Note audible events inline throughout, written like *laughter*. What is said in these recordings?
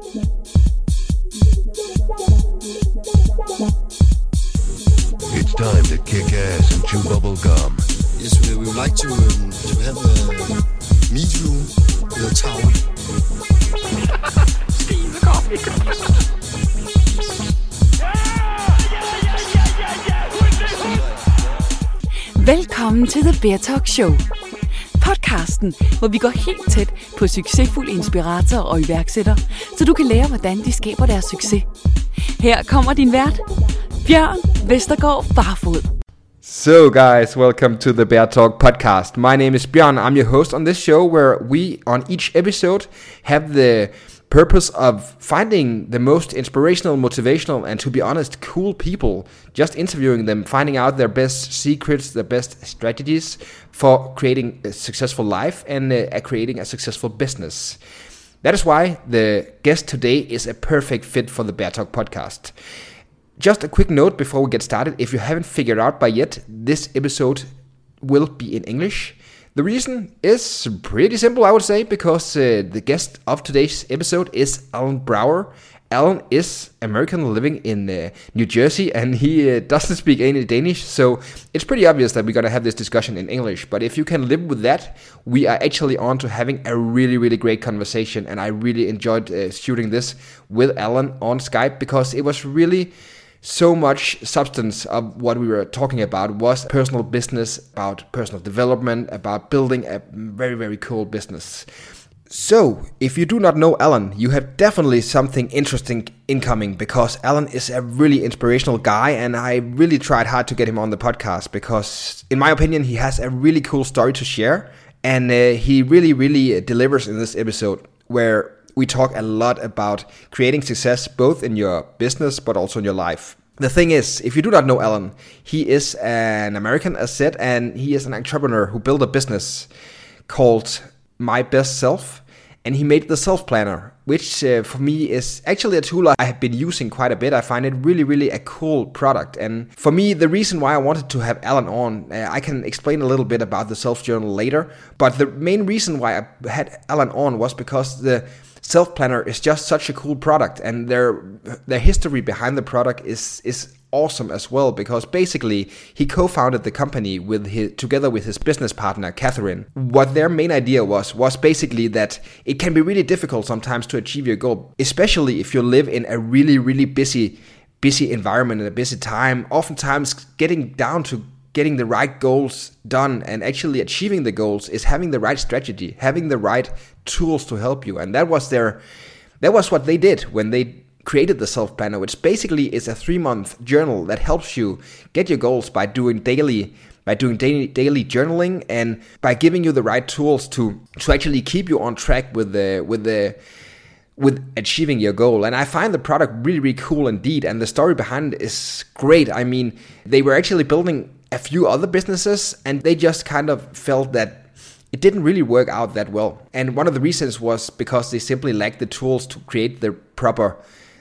It's time to kick ass and chew bubble gum. Yes, we, we would like to, um, to have a meet you with a tower. Velkommen til The Bear Talk Show. Podcasten, hvor vi går helt tæt på succesfulde inspiratorer og iværksættere, så du kan lære, hvordan de skaber deres succes. Her kommer din vært, Bjørn Vestergaard Barfod. So, guys, welcome to the Bear Talk podcast. My name is Björn. I'm your host on this show where we, on each episode, have the purpose of finding the most inspirational, motivational, and to be honest, cool people, just interviewing them, finding out their best secrets, their best strategies for creating a successful life and uh, creating a successful business. That is why the guest today is a perfect fit for the Bear Talk podcast. Just a quick note before we get started if you haven't figured out by yet, this episode will be in English. The reason is pretty simple, I would say, because uh, the guest of today's episode is Alan Brouwer. Alan is American living in uh, New Jersey and he uh, doesn't speak any Danish, so it's pretty obvious that we're gonna have this discussion in English. But if you can live with that, we are actually on to having a really, really great conversation, and I really enjoyed uh, shooting this with Alan on Skype because it was really so much substance of what we were talking about was personal business, about personal development, about building a very, very cool business. So, if you do not know Alan, you have definitely something interesting incoming because Alan is a really inspirational guy, and I really tried hard to get him on the podcast because, in my opinion, he has a really cool story to share, and uh, he really, really delivers in this episode where we talk a lot about creating success both in your business but also in your life. The thing is, if you do not know Alan, he is an American asset and he is an entrepreneur who built a business called My Best Self. And he made the Self Planner, which uh, for me is actually a tool I have been using quite a bit. I find it really, really a cool product. And for me, the reason why I wanted to have Alan on, uh, I can explain a little bit about the Self Journal later. But the main reason why I had Alan on was because the Self Planner is just such a cool product, and their their history behind the product is is awesome as well. Because basically, he co-founded the company with his together with his business partner Catherine. What their main idea was was basically that it can be really difficult sometimes to achieve your goal, especially if you live in a really really busy busy environment and a busy time. Oftentimes, getting down to getting the right goals done and actually achieving the goals is having the right strategy, having the right tools to help you. And that was their that was what they did when they created the self planner, which basically is a 3-month journal that helps you get your goals by doing daily by doing daily, daily journaling and by giving you the right tools to to actually keep you on track with the with the with achieving your goal. And I find the product really, really cool indeed. And the story behind it is great. I mean, they were actually building a few other businesses and they just kind of felt that it didn't really work out that well. And one of the reasons was because they simply lacked the tools to create the proper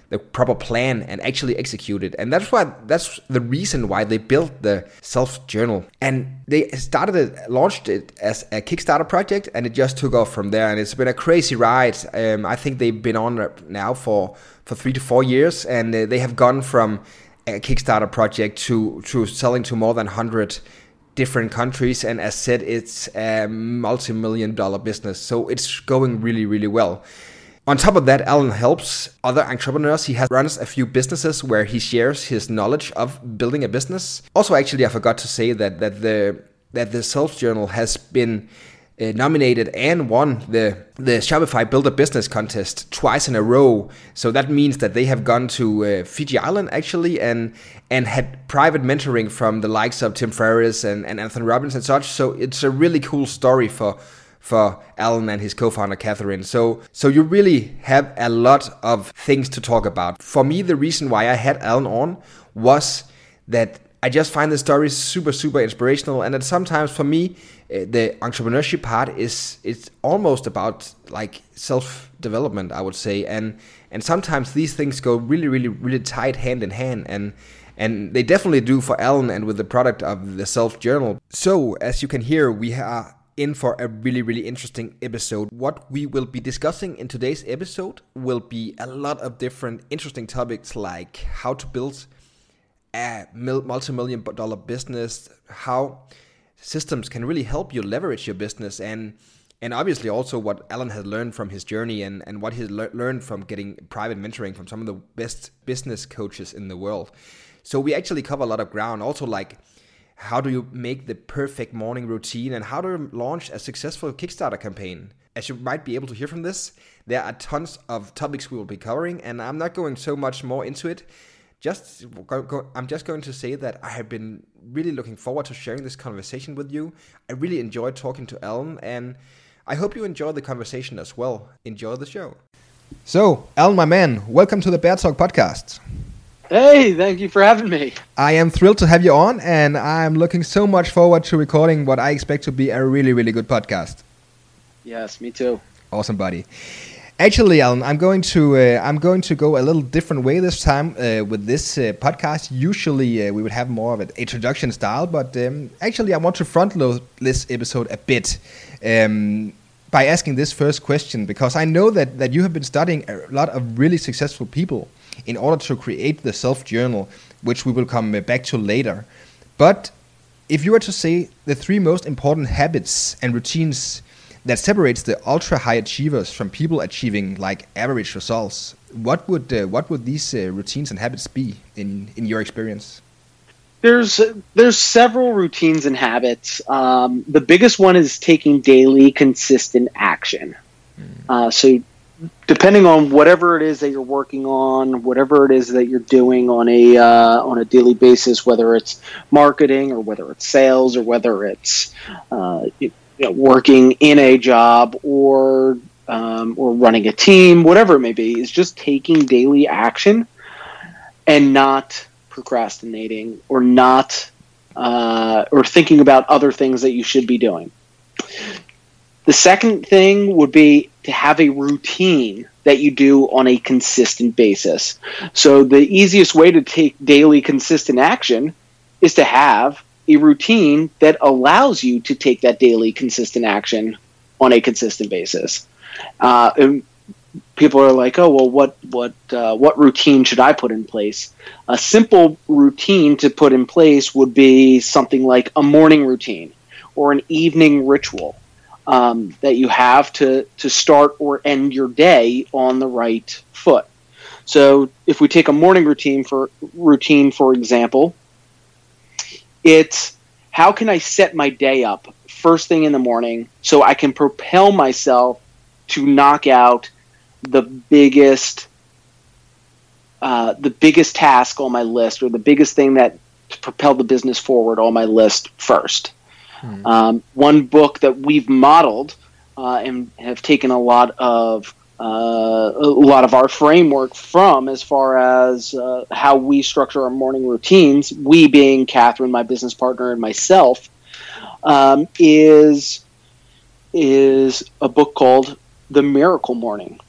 the proper plan and actually execute it. And that's why that's the reason why they built the self journal. And they started it, launched it as a Kickstarter project, and it just took off from there. And it's been a crazy ride. Um, I think they've been on now for for three to four years, and they have gone from a Kickstarter project to to selling to more than hundred different countries and as said it's a multi-million dollar business so it's going really really well. On top of that alan helps other entrepreneurs. He has runs a few businesses where he shares his knowledge of building a business. Also actually i forgot to say that that the that the self journal has been uh, nominated and won the the Shopify Build a Business Contest twice in a row. So that means that they have gone to uh, Fiji Island actually and and had private mentoring from the likes of Tim Ferriss and, and Anthony Robbins and such. So it's a really cool story for for Alan and his co-founder Catherine. So so you really have a lot of things to talk about. For me, the reason why I had Alan on was that I just find the story super super inspirational, and that sometimes for me uh, the entrepreneurship part is it's almost about like self development, I would say, and and sometimes these things go really really really tight hand in hand, and and they definitely do for Alan and with the product of the self journal. So as you can hear, we are in for a really, really interesting episode. What we will be discussing in today's episode will be a lot of different interesting topics like how to build a multi million dollar business, how systems can really help you leverage your business, and and obviously also what Alan has learned from his journey and, and what he's le- learned from getting private mentoring from some of the best business coaches in the world. So we actually cover a lot of ground. Also, like how do you make the perfect morning routine and how to launch a successful Kickstarter campaign. As you might be able to hear from this, there are tons of topics we will be covering, and I'm not going so much more into it. Just go, go, I'm just going to say that I have been really looking forward to sharing this conversation with you. I really enjoyed talking to Alan, and I hope you enjoy the conversation as well. Enjoy the show. So, Alan, my man, welcome to the Bear Talk podcast. Hey, thank you for having me. I am thrilled to have you on, and I'm looking so much forward to recording what I expect to be a really, really good podcast. Yes, me too. Awesome, buddy. Actually, Alan, I'm going to uh, I'm going to go a little different way this time uh, with this uh, podcast. Usually, uh, we would have more of an introduction style, but um, actually, I want to front load this episode a bit um, by asking this first question because I know that that you have been studying a lot of really successful people in order to create the self journal, which we will come back to later. But if you were to say the three most important habits and routines that separates the ultra high achievers from people achieving like average results, what would uh, what would these uh, routines and habits be in in your experience? There's there's several routines and habits. Um, the biggest one is taking daily consistent action. Mm. Uh, so depending on whatever it is that you're working on, whatever it is that you're doing on a uh, on a daily basis, whether it's marketing or whether it's sales or whether it's uh, you know, working in a job or um, or running a team, whatever it may be, is just taking daily action and not procrastinating or not uh, or thinking about other things that you should be doing. The second thing would be to have a routine that you do on a consistent basis. So the easiest way to take daily consistent action is to have a routine that allows you to take that daily consistent action on a consistent basis. Uh, and people are like, "Oh, well, what what uh, what routine should I put in place?" A simple routine to put in place would be something like a morning routine or an evening ritual um, that you have to to start or end your day on the right foot. So if we take a morning routine for routine for example, it's how can I set my day up first thing in the morning so I can propel myself to knock out the biggest uh, the biggest task on my list or the biggest thing that to propel the business forward on my list first. Hmm. Um, one book that we've modeled uh, and have taken a lot of uh, a lot of our framework from as far as uh, how we structure our morning routines. We being Catherine, my business partner, and myself, um, is is a book called The Miracle Morning,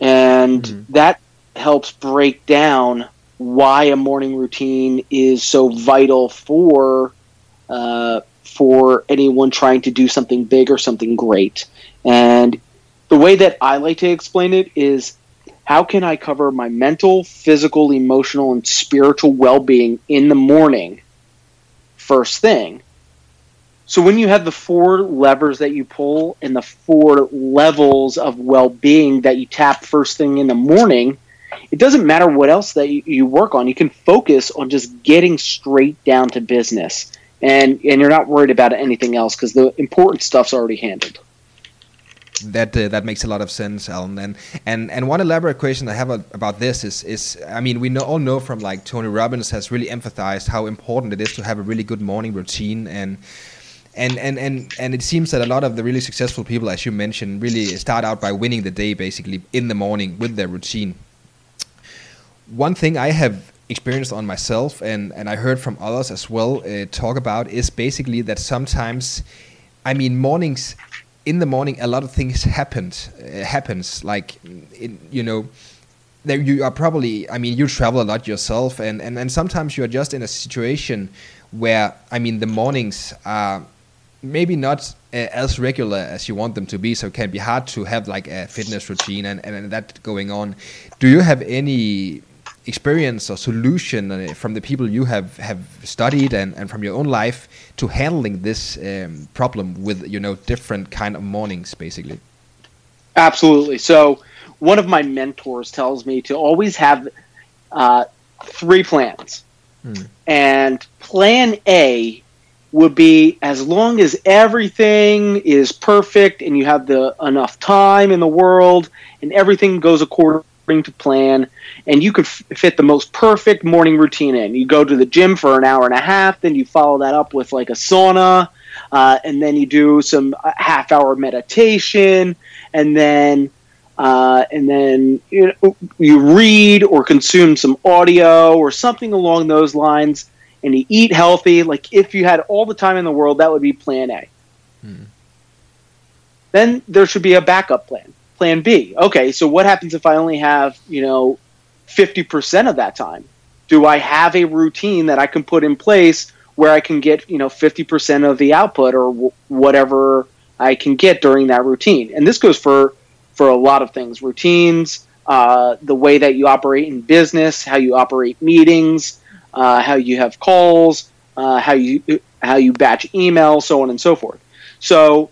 and mm-hmm. that helps break down why a morning routine is so vital for uh, for anyone trying to do something big or something great. And the way that I like to explain it is how can I cover my mental, physical, emotional, and spiritual well being in the morning first thing? So when you have the four levers that you pull and the four levels of well being that you tap first thing in the morning, it doesn't matter what else that you, you work on. You can focus on just getting straight down to business and and you're not worried about anything else because the important stuff's already handled. That uh, that makes a lot of sense, Alan. And and and one elaborate question I have about this is is I mean we know, all know from like Tony Robbins has really emphasized how important it is to have a really good morning routine and. And, and, and, and it seems that a lot of the really successful people, as you mentioned, really start out by winning the day basically in the morning with their routine. One thing I have experienced on myself and, and I heard from others as well uh, talk about is basically that sometimes, I mean, mornings, in the morning, a lot of things happened, uh, happens like, you know, there you are probably, I mean, you travel a lot yourself and, and, and sometimes you're just in a situation where, I mean, the mornings are maybe not uh, as regular as you want them to be. So it can be hard to have like a fitness routine and, and that going on. Do you have any experience or solution uh, from the people you have have studied and, and from your own life to handling this um, problem with you know different kind of mornings basically? Absolutely. So one of my mentors tells me to always have uh, three plans. Hmm. and plan a would be as long as everything is perfect and you have the enough time in the world and everything goes according to plan and you could f- fit the most perfect morning routine in. You go to the gym for an hour and a half, then you follow that up with like a sauna, uh, and then you do some uh, half hour meditation, and then uh, and then you, know, you read or consume some audio or something along those lines, and you eat healthy. Like if you had all the time in the world, that would be Plan A. Hmm. Then there should be a backup plan. Plan B. Okay, so what happens if I only have, you know, 50% of that time? Do I have a routine that I can put in place where I can get, you know, 50% of the output or w- whatever I can get during that routine? And this goes for for a lot of things, routines, uh, the way that you operate in business, how you operate meetings, uh, how you have calls, uh, how you how you batch email, so on and so forth. So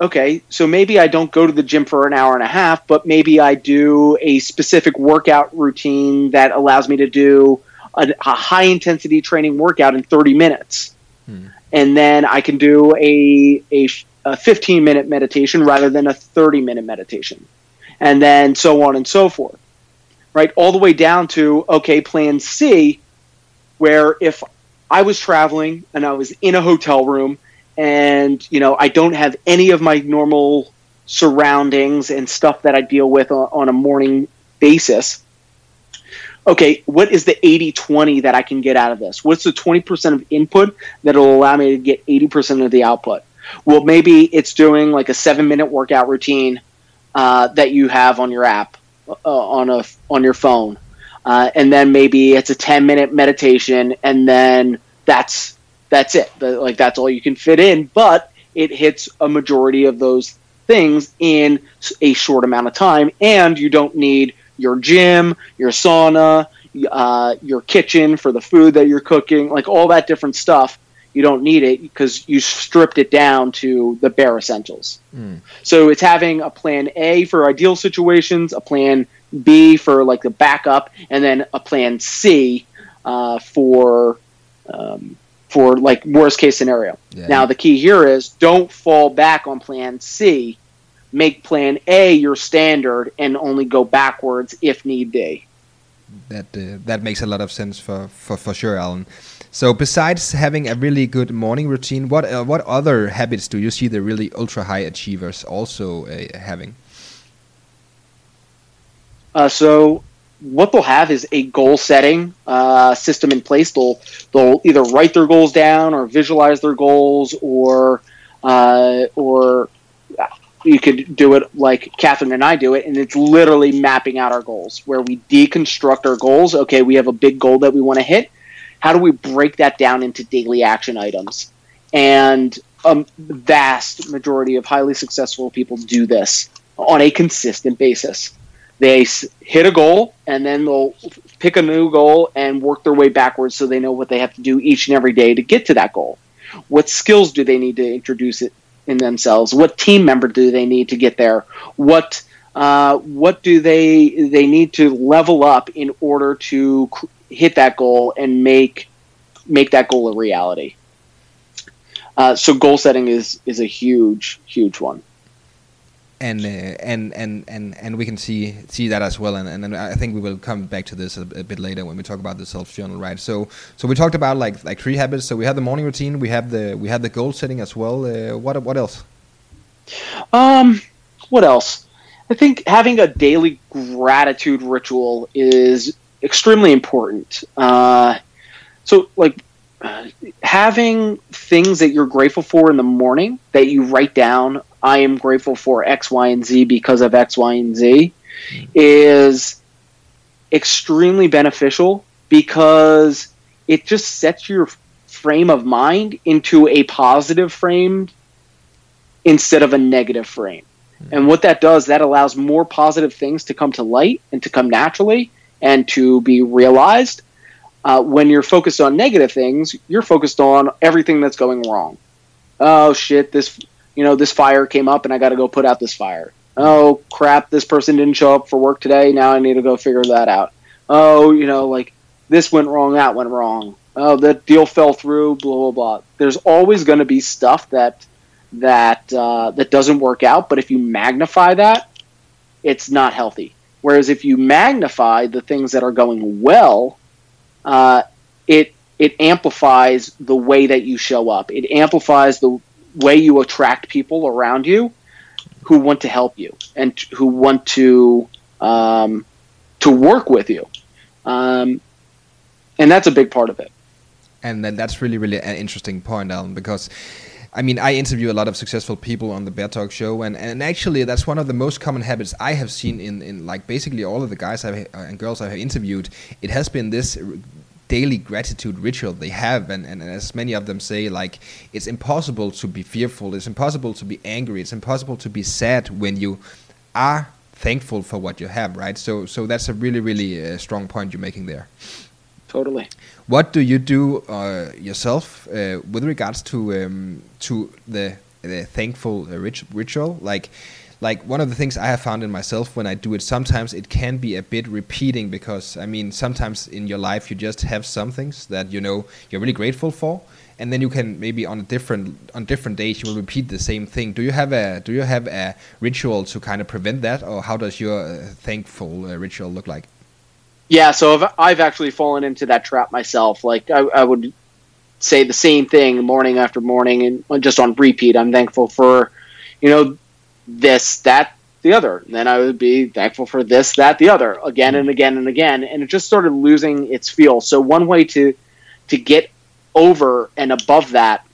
okay, so maybe I don't go to the gym for an hour and a half, but maybe I do a specific workout routine that allows me to do a, a high intensity training workout in 30 minutes. Hmm. And then I can do a, a, a 15 minute meditation rather than a 30 minute meditation. And then so on and so forth. Right? All the way down to, okay, plan C, where if I was traveling and I was in a hotel room and you know I don't have any of my normal surroundings and stuff that I deal with on, a morning basis. Okay, what is the 80-20 that I can get out of this? What's the 20% of input that'll allow me to get 80% of the output? Well, maybe it's doing like a seven-minute workout routine uh, that you have on your app uh, on a on your phone, uh, and then maybe it's a 10-minute meditation, and then that's that's it. The, like that's all you can fit in, but it hits a majority of those things in a short amount of time, and you don't need your gym, your sauna, uh, your kitchen for the food that you're cooking, like all that different stuff. You don't need it because you stripped it down to the bare essentials. Mm. So it's having a plan A for ideal situations, a plan B for like the backup, and then a plan C uh, for um, for like worst case scenario. Yeah. Now the key here is don't fall back on plan C. Make plan A your standard and only go backwards if need be. That uh, that makes a lot of sense for, for, for sure, Alan. So besides having a really good morning routine, what uh, what other habits do you see the really ultra high achievers also uh, having? Uh, so what they'll have is a goal setting uh, system in place. They'll they'll either write their goals down or visualize their goals, or uh, or you could do it like Catherine and I do it, and it's literally mapping out our goals, where we deconstruct our goals. Okay, we have a big goal that we want to hit. How do we break that down into daily action items? And a vast majority of highly successful people do this on a consistent basis they hit a goal and then they'll pick a new goal and work their way backwards so they know what they have to do each and every day to get to that goal. What skills do they need to introduce it in themselves? What team member do they need to get there? What uh, what do they they need to level up in order to hit that goal and make make that goal a reality? Uh, so goal setting is is a huge huge one and uh, and and and and we can see see that as well. And, and I think we will come back to this a, a, bit later when we talk about the self journal right? So so we talked about like like three habits so we have the morning routine. We have the we have the goal setting as well. Uh, what what else? Um what else? I think having a daily gratitude ritual is extremely important. Uh, so like having things that you're grateful for in the morning that you write down I am grateful for X, Y, and Z because of X, Y, and Z is extremely beneficial because it just sets your frame of mind into a positive frame instead of a negative frame. And what that does, that allows more positive things to come to light and to come naturally and to be realized. Uh, when you're focused on negative things, you're focused on everything that's going wrong. Oh shit, this you know this fire came up and I got to go put out this fire. Oh crap, this person didn't show up for work today. Now I need to go figure that out. Oh, you know, like this went wrong, that went wrong. Oh, that deal fell through. Blah blah blah. There's always going to be stuff that that uh, that doesn't work out. But if you magnify that, it's not healthy. Whereas if you magnify the things that are going well, uh, it it amplifies the way that you show up. It amplifies the way you attract people around you who want to help you and who want to um, to work with you, um, and that's a big part of it. And then that's really, really an interesting point, Alan, because I mean, I interview a lot of successful people on the Bear Talk show, and, and actually, that's one of the most common habits I have seen in, in like basically all of the guys I've, and girls I have interviewed. It has been this daily gratitude ritual they have, and, and as many of them say, like it's impossible to be fearful, it's impossible to be angry, it's impossible to be sad when you are thankful for what you have, right? So, so that's a really, really uh, strong point you're making there. Totally. What do you do uh, yourself uh, with regards to um, to the, the thankful uh, rit ritual? Like, like one of the things I have found in myself when I do it, sometimes it can be a bit repeating because I mean, sometimes in your life you just have some things that you know you're really grateful for, and then you can maybe on a different on different days you will repeat the same thing. Do you have a do you have a ritual to kind of prevent that, or how does your uh, thankful uh, ritual look like? Yeah, so I've, I've actually fallen into that trap myself. Like I, I would say the same thing morning after morning and just on repeat. I'm thankful for, you know, this, that, the other. And then I would be thankful for this, that, the other, again and again and again. And it just started losing its feel. So one way to to get over and above that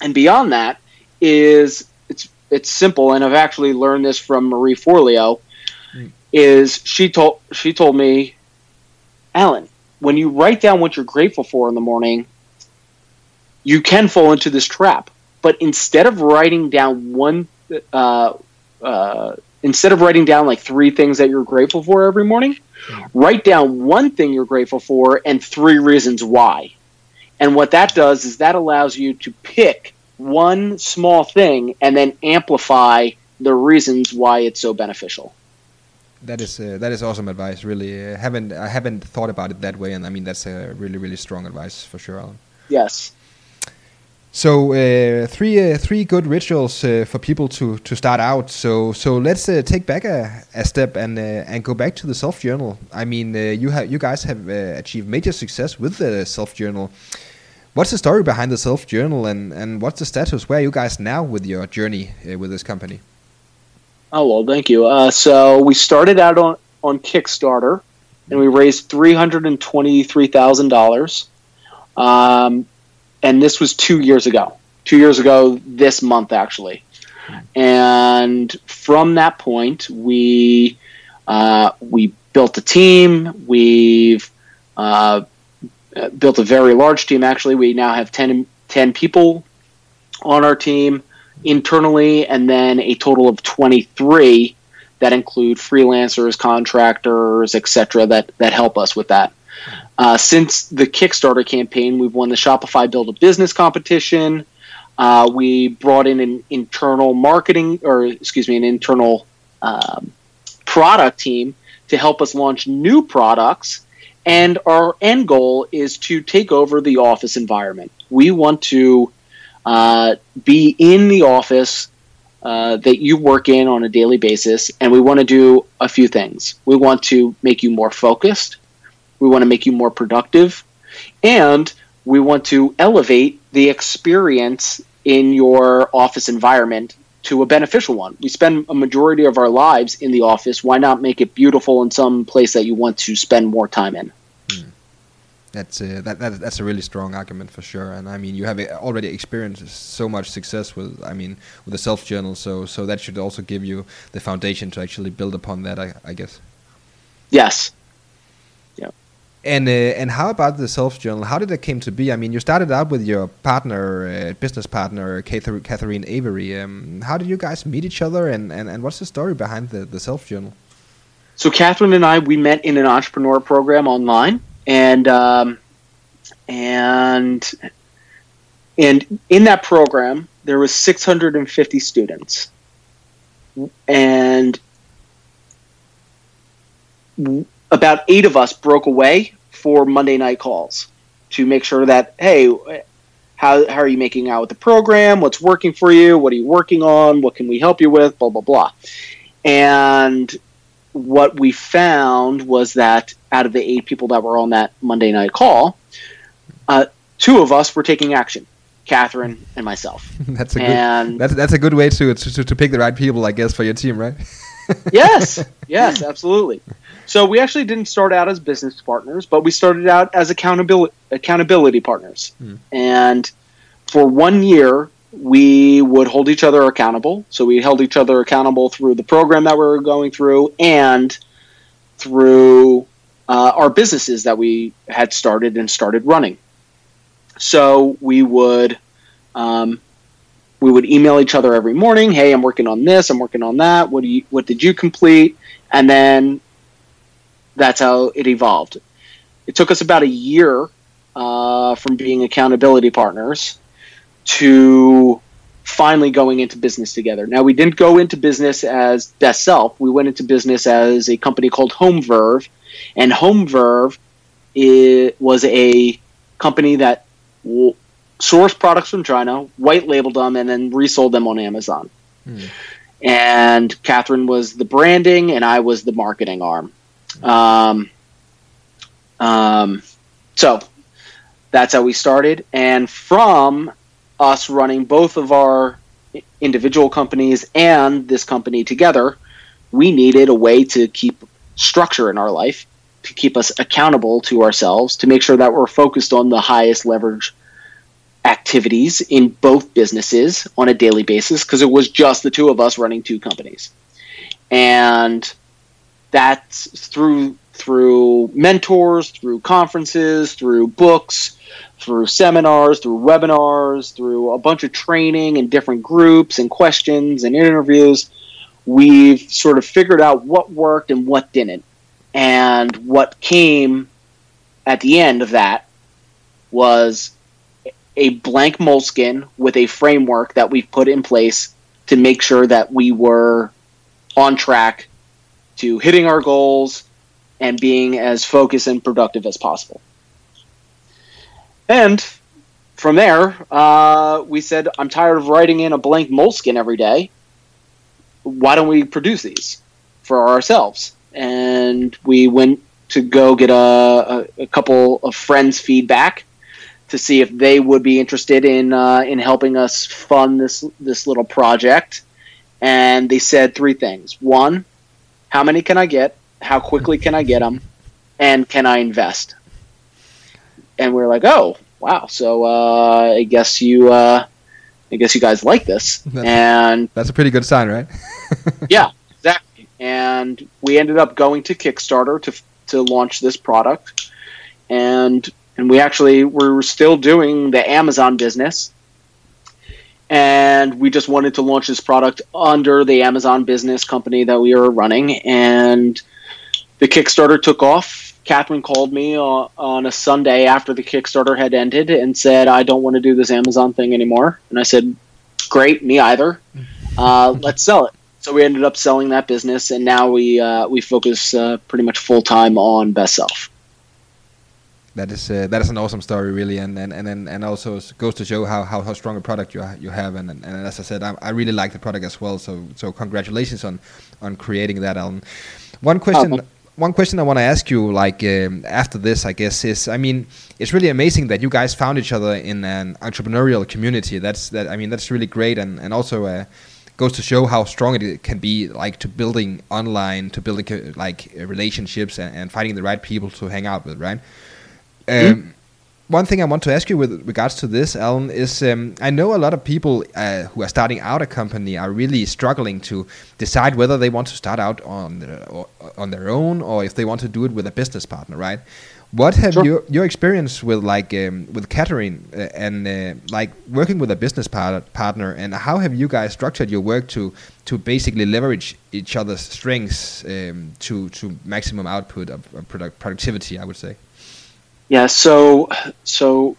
and beyond that is it's it's simple. And I've actually learned this from Marie Forleo. Is she told she told me Alan, when you write down what you're grateful for in the morning, you can fall into this trap. But instead of writing down one, uh, uh, instead of writing down like three things that you're grateful for every morning, write down one thing you're grateful for and three reasons why. And what that does is that allows you to pick one small thing and then amplify the reasons why it's so beneficial that is uh, that is awesome advice. Really, uh, haven't I haven't thought about it that way, and I mean that's a really really strong advice for sure, Alan. Yes. So uh, three uh, three good rituals uh, for people to, to start out. So so let's uh, take back a, a step and and go back to the self journal. I mean you have you guys have achieved major success with the self journal. What's the story behind the self journal, and, and what's the status? Where are you guys now with your journey with this company? Oh well, thank you. Uh, so we started out on on Kickstarter, and we raised three hundred and twenty three thousand um, dollars, and this was two years ago. Two years ago, this month actually, and from that point, we uh, we built a team. We've uh, built a very large team. Actually, we now have 10, 10 people on our team internally, and then a total of 23 that include freelancers, contractors, etc. that that help us with that. Uh, since the Kickstarter campaign, we've won the Shopify Build a Business competition. Uh, we brought in an internal marketing, or excuse me, an internal um, product team to help us launch new products. And our end goal is to take over the office environment. We want to uh, be in the office uh, that you work in on a daily basis, and we want to do a few things. We want to make you more focused, we want to make you more productive, and we want to elevate the experience in your office environment to a beneficial one. We spend a majority of our lives in the office. Why not make it beautiful in some place that you want to spend more time in? Hmm. That's a, that, that that's a really strong argument for sure. And I mean, you have uh, already experienced so much success with, I mean, with the self journal. So so that should also give you the foundation to actually build upon that. I, I guess. Yes. And uh, and how about the self journal? How did it came to be? I mean, you started out with your partner, uh, business partner, Catherine Lavery. Um, how did you guys meet each other, and, and, and what's the story behind the, the self journal? So Catherine and I we met in an entrepreneur program online, and um, and and in that program there was 650 students, and about eight of us broke away for Monday night calls to make sure that hey. How, how are you making out with the program? What's working for you? What are you working on? What can we help you with? Blah, blah, blah. And what we found was that out of the eight people that were on that Monday night call, uh, two of us were taking action. Catherine and myself. *laughs* that's a good. And- That's that's a good way to, to to pick the right people, I guess, for your team, right? *laughs* yes, yes, absolutely. So we actually didn't start out as business partners, but we started out as accountability accountability partners. And for one year, we would hold each other accountable. So we held each other accountable through the program that we were going through and through uh, our businesses that we had started and started running. So we would um, we would email each other every morning. Hey, I'm working on this. I'm working on that. What do you? What did you complete? And then that's how it evolved. It took us about a year uh, from being accountability partners to finally going into business together. Now we didn't go into business as Best Self. We went into business as a company called Home Verve, and Home Verve it was a company that sourced products from China, white labeled them, and then resold them on Amazon. And Catherine was the branding, and I was the marketing arm. Um, um, so that's how we started. And from us running both of our individual companies and this company together, we needed a way to keep structure in our life, to keep us accountable to ourselves, to make sure that we're focused on the highest leverage activities in both businesses on a daily basis because it was just the two of us running two companies. And that's through through mentors, through conferences, through books, through seminars, through webinars, through a bunch of training and different groups and questions and interviews, we've sort of figured out what worked and what didn't. And what came at the end of that was a blank moleskin with a framework that we've put in place to make sure that we were on track to hitting our goals and being as focused and productive as possible. And from there, uh, we said, I'm tired of writing in a blank moleskin every day. Why don't we produce these for ourselves? And we went to go get a, a, a couple of friends' feedback to see if they would be interested in uh, in helping us fund this this little project. And they said three things: one, how many can I get? How quickly can I get them? And can I invest? And we are like, oh wow! So uh, I guess you uh, I guess you guys like this. *laughs* That's- and That's a pretty good sign, right? *laughs* yeah, exactly. And we ended up going to Kickstarter to to launch this product, and and we actually were still doing the Amazon business, and we just wanted to launch this product under the Amazon business company that we were running, and the Kickstarter took off. Catherine called me on, on a Sunday after the Kickstarter had ended and said, "I don't want to do this Amazon thing anymore," and I said, "Great, me either." uh, *laughs* let's sell it. So we ended up selling that business, and now we uh, we focus uh, pretty much full time on Best Self. That is uh, that is an awesome story, really, and and and and, also goes to show how, how, how strong a product you ha- you have, and, and, and as I said, I, I really like the product as well. So so congratulations on on creating that, Alan. One question. Okay. One question I want to ask you, like um, after this, I guess, is I mean, it's really amazing that you guys found each other in an entrepreneurial community. That's that. I mean, that's really great, and and also uh, goes to show how strong it can be, like to building online, to building uh, like relationships and, and finding the right people to hang out with, right? Um, One thing I want to ask you with regards to this, Alan, is um, I know a lot of people uh, who are starting out a company are really struggling to decide whether they want to start out on their, or, on their own or if they want to do it with a business partner, right? What have Sure. your your experience with like um, with Catherine uh, and uh, like working with a business par- partner, and how have you guys structured your work to to basically leverage each other's strengths um, to to maximum output of, of product productivity? I would say. Yeah, so so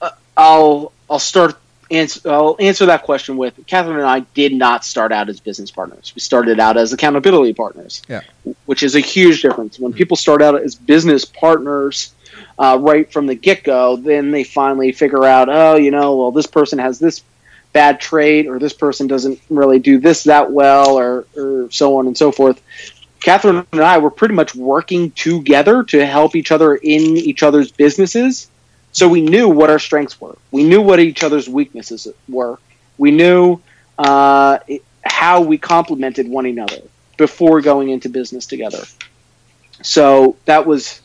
uh, I'll I'll start answer I'll answer that question with Catherine and I did not start out as business partners. We started out as accountability partners. Yeah. Which is a huge difference. When people start out as business partners uh, right from the get go, then they finally figure out, oh, you know, well, this person has this bad trait, or this person doesn't really do this that well, or, or so on and so forth. Catherine and I were pretty much working together to help each other in each other's businesses. So we knew what our strengths were. We knew what each other's weaknesses were. We knew uh, how we complemented one another before going into business together. So that was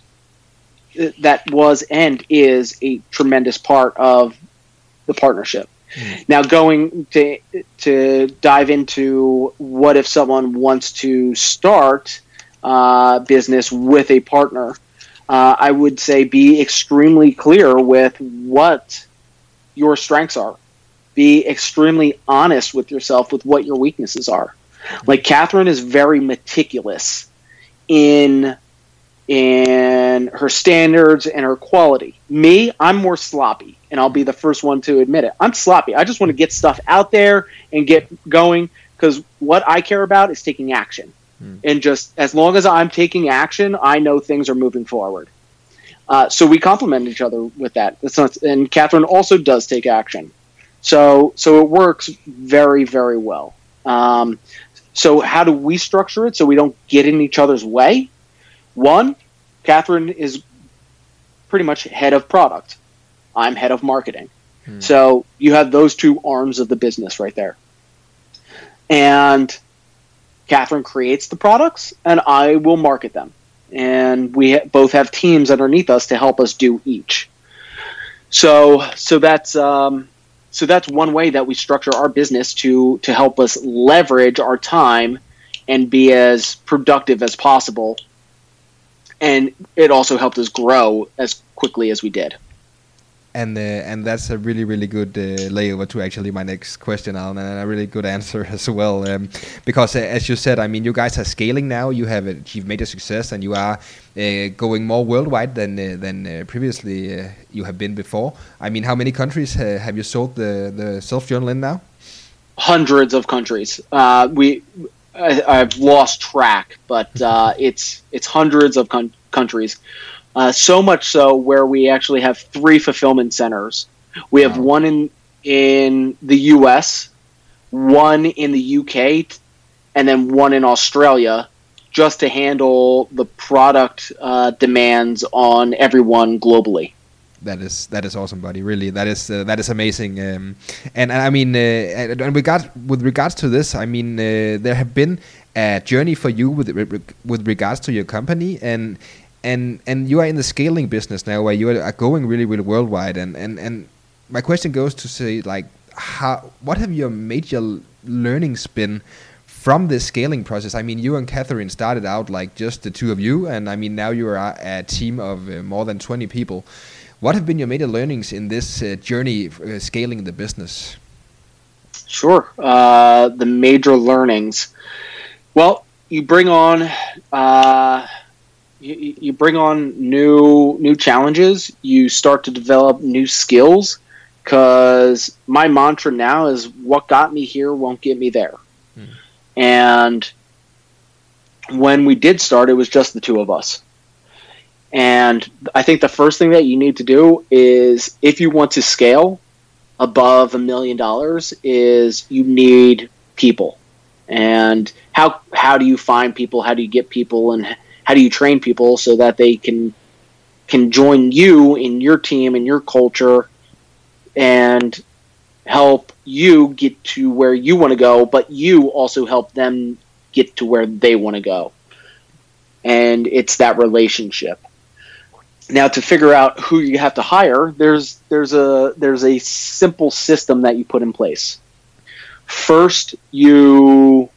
that was and is a tremendous part of the partnership. Now, going to to dive into what if someone wants to start uh, business with a partner, uh, I would say be extremely clear with what your strengths are. Be extremely honest with yourself with what your weaknesses are. Like Catherine is very meticulous in in her standards and her quality. Me, I'm more sloppy, and I'll be the first one to admit it. I'm sloppy. I just want to get stuff out there and get going because what I care about is taking action. And just as long as I'm taking action, I know things are moving forward. Uh, so we complement each other with that. That's not, and Catherine also does take action. So so it works very very well. Um, so how do we structure it so we don't get in each other's way? One, Catherine is pretty much head of product. I'm head of marketing. So you have those two arms of the business right there. And Catherine creates the products, and I will market them. And we ha- both have teams underneath us to help us do each. So, so that's um, so that's one way that we structure our business to to help us leverage our time and be as productive as possible. And it also helped us grow as quickly as we did. And uh, and that's a really really good uh, layover to actually my next question, Alan, and a really good *laughs* answer as well. Um, because uh, as you said, I mean, you guys are scaling now. You have achieved major success, and you are uh, going more worldwide than uh, than uh, previously uh, you have been before. I mean, how many countries uh, have you sold the the self journal in now? hundreds of countries. Uh, we, I, I've lost track, but uh, *laughs* it's it's hundreds of con- countries. Uh, so much so where we actually have three fulfillment centers. We have Wow. one in in the U.S., one in the U.K., and then one in Australia, just to handle the product uh, demands on everyone globally. That is that is awesome, buddy. Really, that is uh, that is amazing. Um, and, and I mean, uh, and, and regard with regards to this, I mean, uh, there have been a journey for you with with regards to your company, and and and you are in the scaling business now, where you are going really really worldwide. And and and my question goes to say, like, how what have your major learnings been? From this scaling process, I mean, you and Catherine started out like just the two of you, and I mean, now you are a team of uh, more than 20 people. What have been your major learnings in this uh, journey uh, scaling the business? Sure. Uh, the major learnings. Well, you bring on uh, you, you bring on new new challenges. You start to develop new skills. Because my mantra now is, "What got me here won't get me there." Hmm. And when we did start, it was just the two of us. And I think the first thing that you need to do is, if you want to scale, above a million dollars is you need people and how how do you find people how do you get people and how do you train people so that they can can join you in your team and your culture and help you get to where you want to go but you also help them get to where they want to go. And it's that relationship. Now to figure out who you have to hire there's there's a there's a simple system that you put in place. First you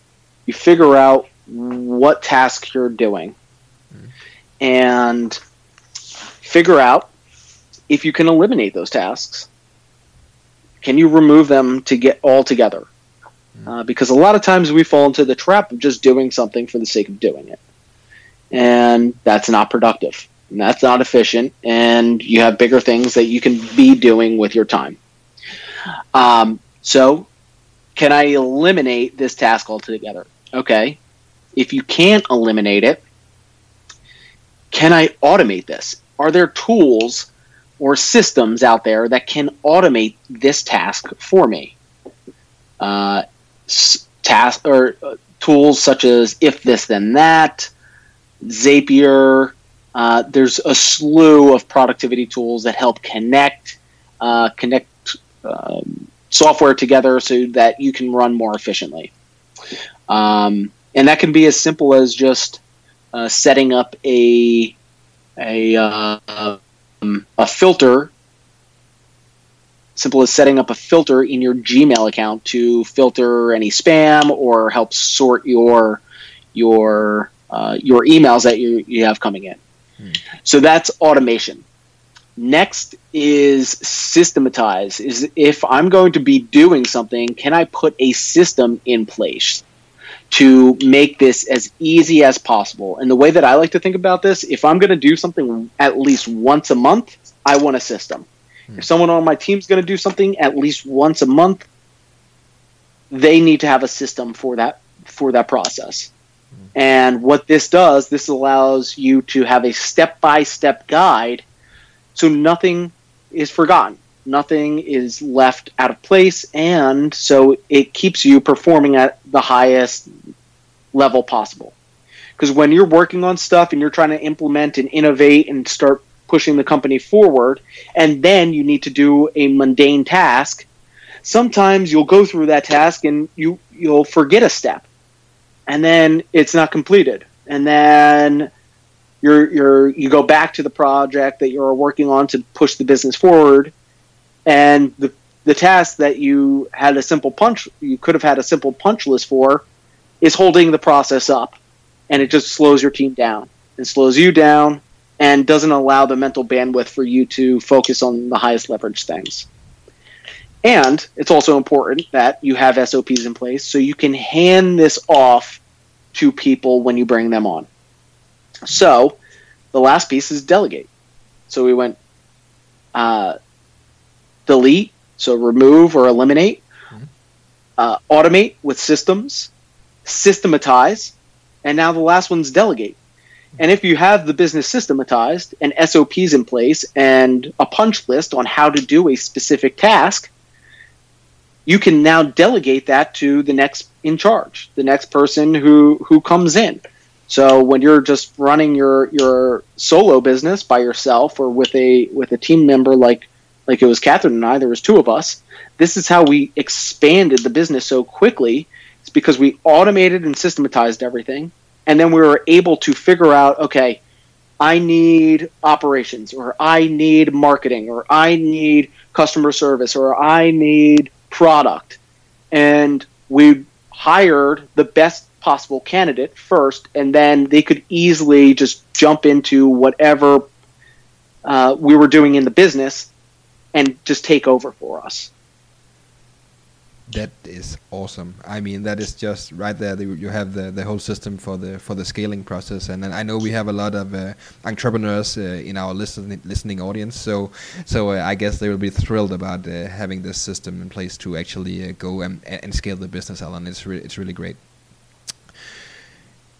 you figure out what task you're doing and figure out if you can eliminate those tasks. Can you remove them to get all together? Uh, because a lot of times we fall into the trap of just doing something for the sake of doing it. And that's not productive. And that's not efficient. And you have bigger things that you can be doing with your time. Um, so, can I eliminate this task altogether? Okay. If you can't eliminate it, can I automate this? Are there tools or systems out there that can automate this task for me? Uh, task or uh, tools such as if this then that, Zapier. Uh, there's a slew of productivity tools that help connect uh, connect um, software together so that you can run more efficiently. Um, and that can be as simple as just uh, setting up a a uh, um, a filter. Simple as setting up a filter in your Gmail account to filter any spam or help sort your your uh, your emails that you, you have coming in. So that's automation. Next is systematize. Is if I'm going to be doing something, can I put a system in place to make this as easy as possible? And the way that I like to think about this, if I'm going to do something at least once a month, I want a system. If someone on my team is going to do something at least once a month, they need to have a system for that for that process. Hmm. And what this does, this allows you to have a step by step guide so nothing is forgotten, nothing is left out of place, and so it keeps you performing at the highest level possible. Because when you're working on stuff and you're trying to implement and innovate and start pushing the company forward, and then you need to do a mundane task, sometimes you'll go through that task and you you'll forget a step and then it's not completed and then you're you're you go back to the project that you're working on to push the business forward and the the task that you had a simple punch you could have had a simple punch list for is holding the process up and it just slows your team down and slows you down and doesn't allow the mental bandwidth for you to focus on the highest leverage things and it's also important that you have SOPs in place so you can hand this off to people when you bring them on. So the last piece is delegate. So we went uh, delete, so remove or eliminate, uh, automate with systems, systematize, and now the last one's delegate. And if you have the business systematized and SOPs in place and a punch list on how to do a specific task, you can now delegate that to the next in charge, the next person who who comes in. So when you're just running your your solo business by yourself or with a with a team member like like it was Catherine and I, there was two of us. This is how we expanded the business so quickly. It's because we automated and systematized everything, and then we were able to figure out, okay, I need operations, or I need marketing, or I need customer service, or I need product, and we hired the best possible candidate first, and then they could easily just jump into whatever uh, we were doing in the business and just take over for us. That is awesome. I mean, that is just right there. You have the, the whole system for the for the scaling process, and, and I know we have a lot of uh, entrepreneurs uh, in our listening listening audience. So so uh, I guess they will be thrilled about uh, having this system in place to actually uh, go and, and scale the business, Alan. It's re- it's really great.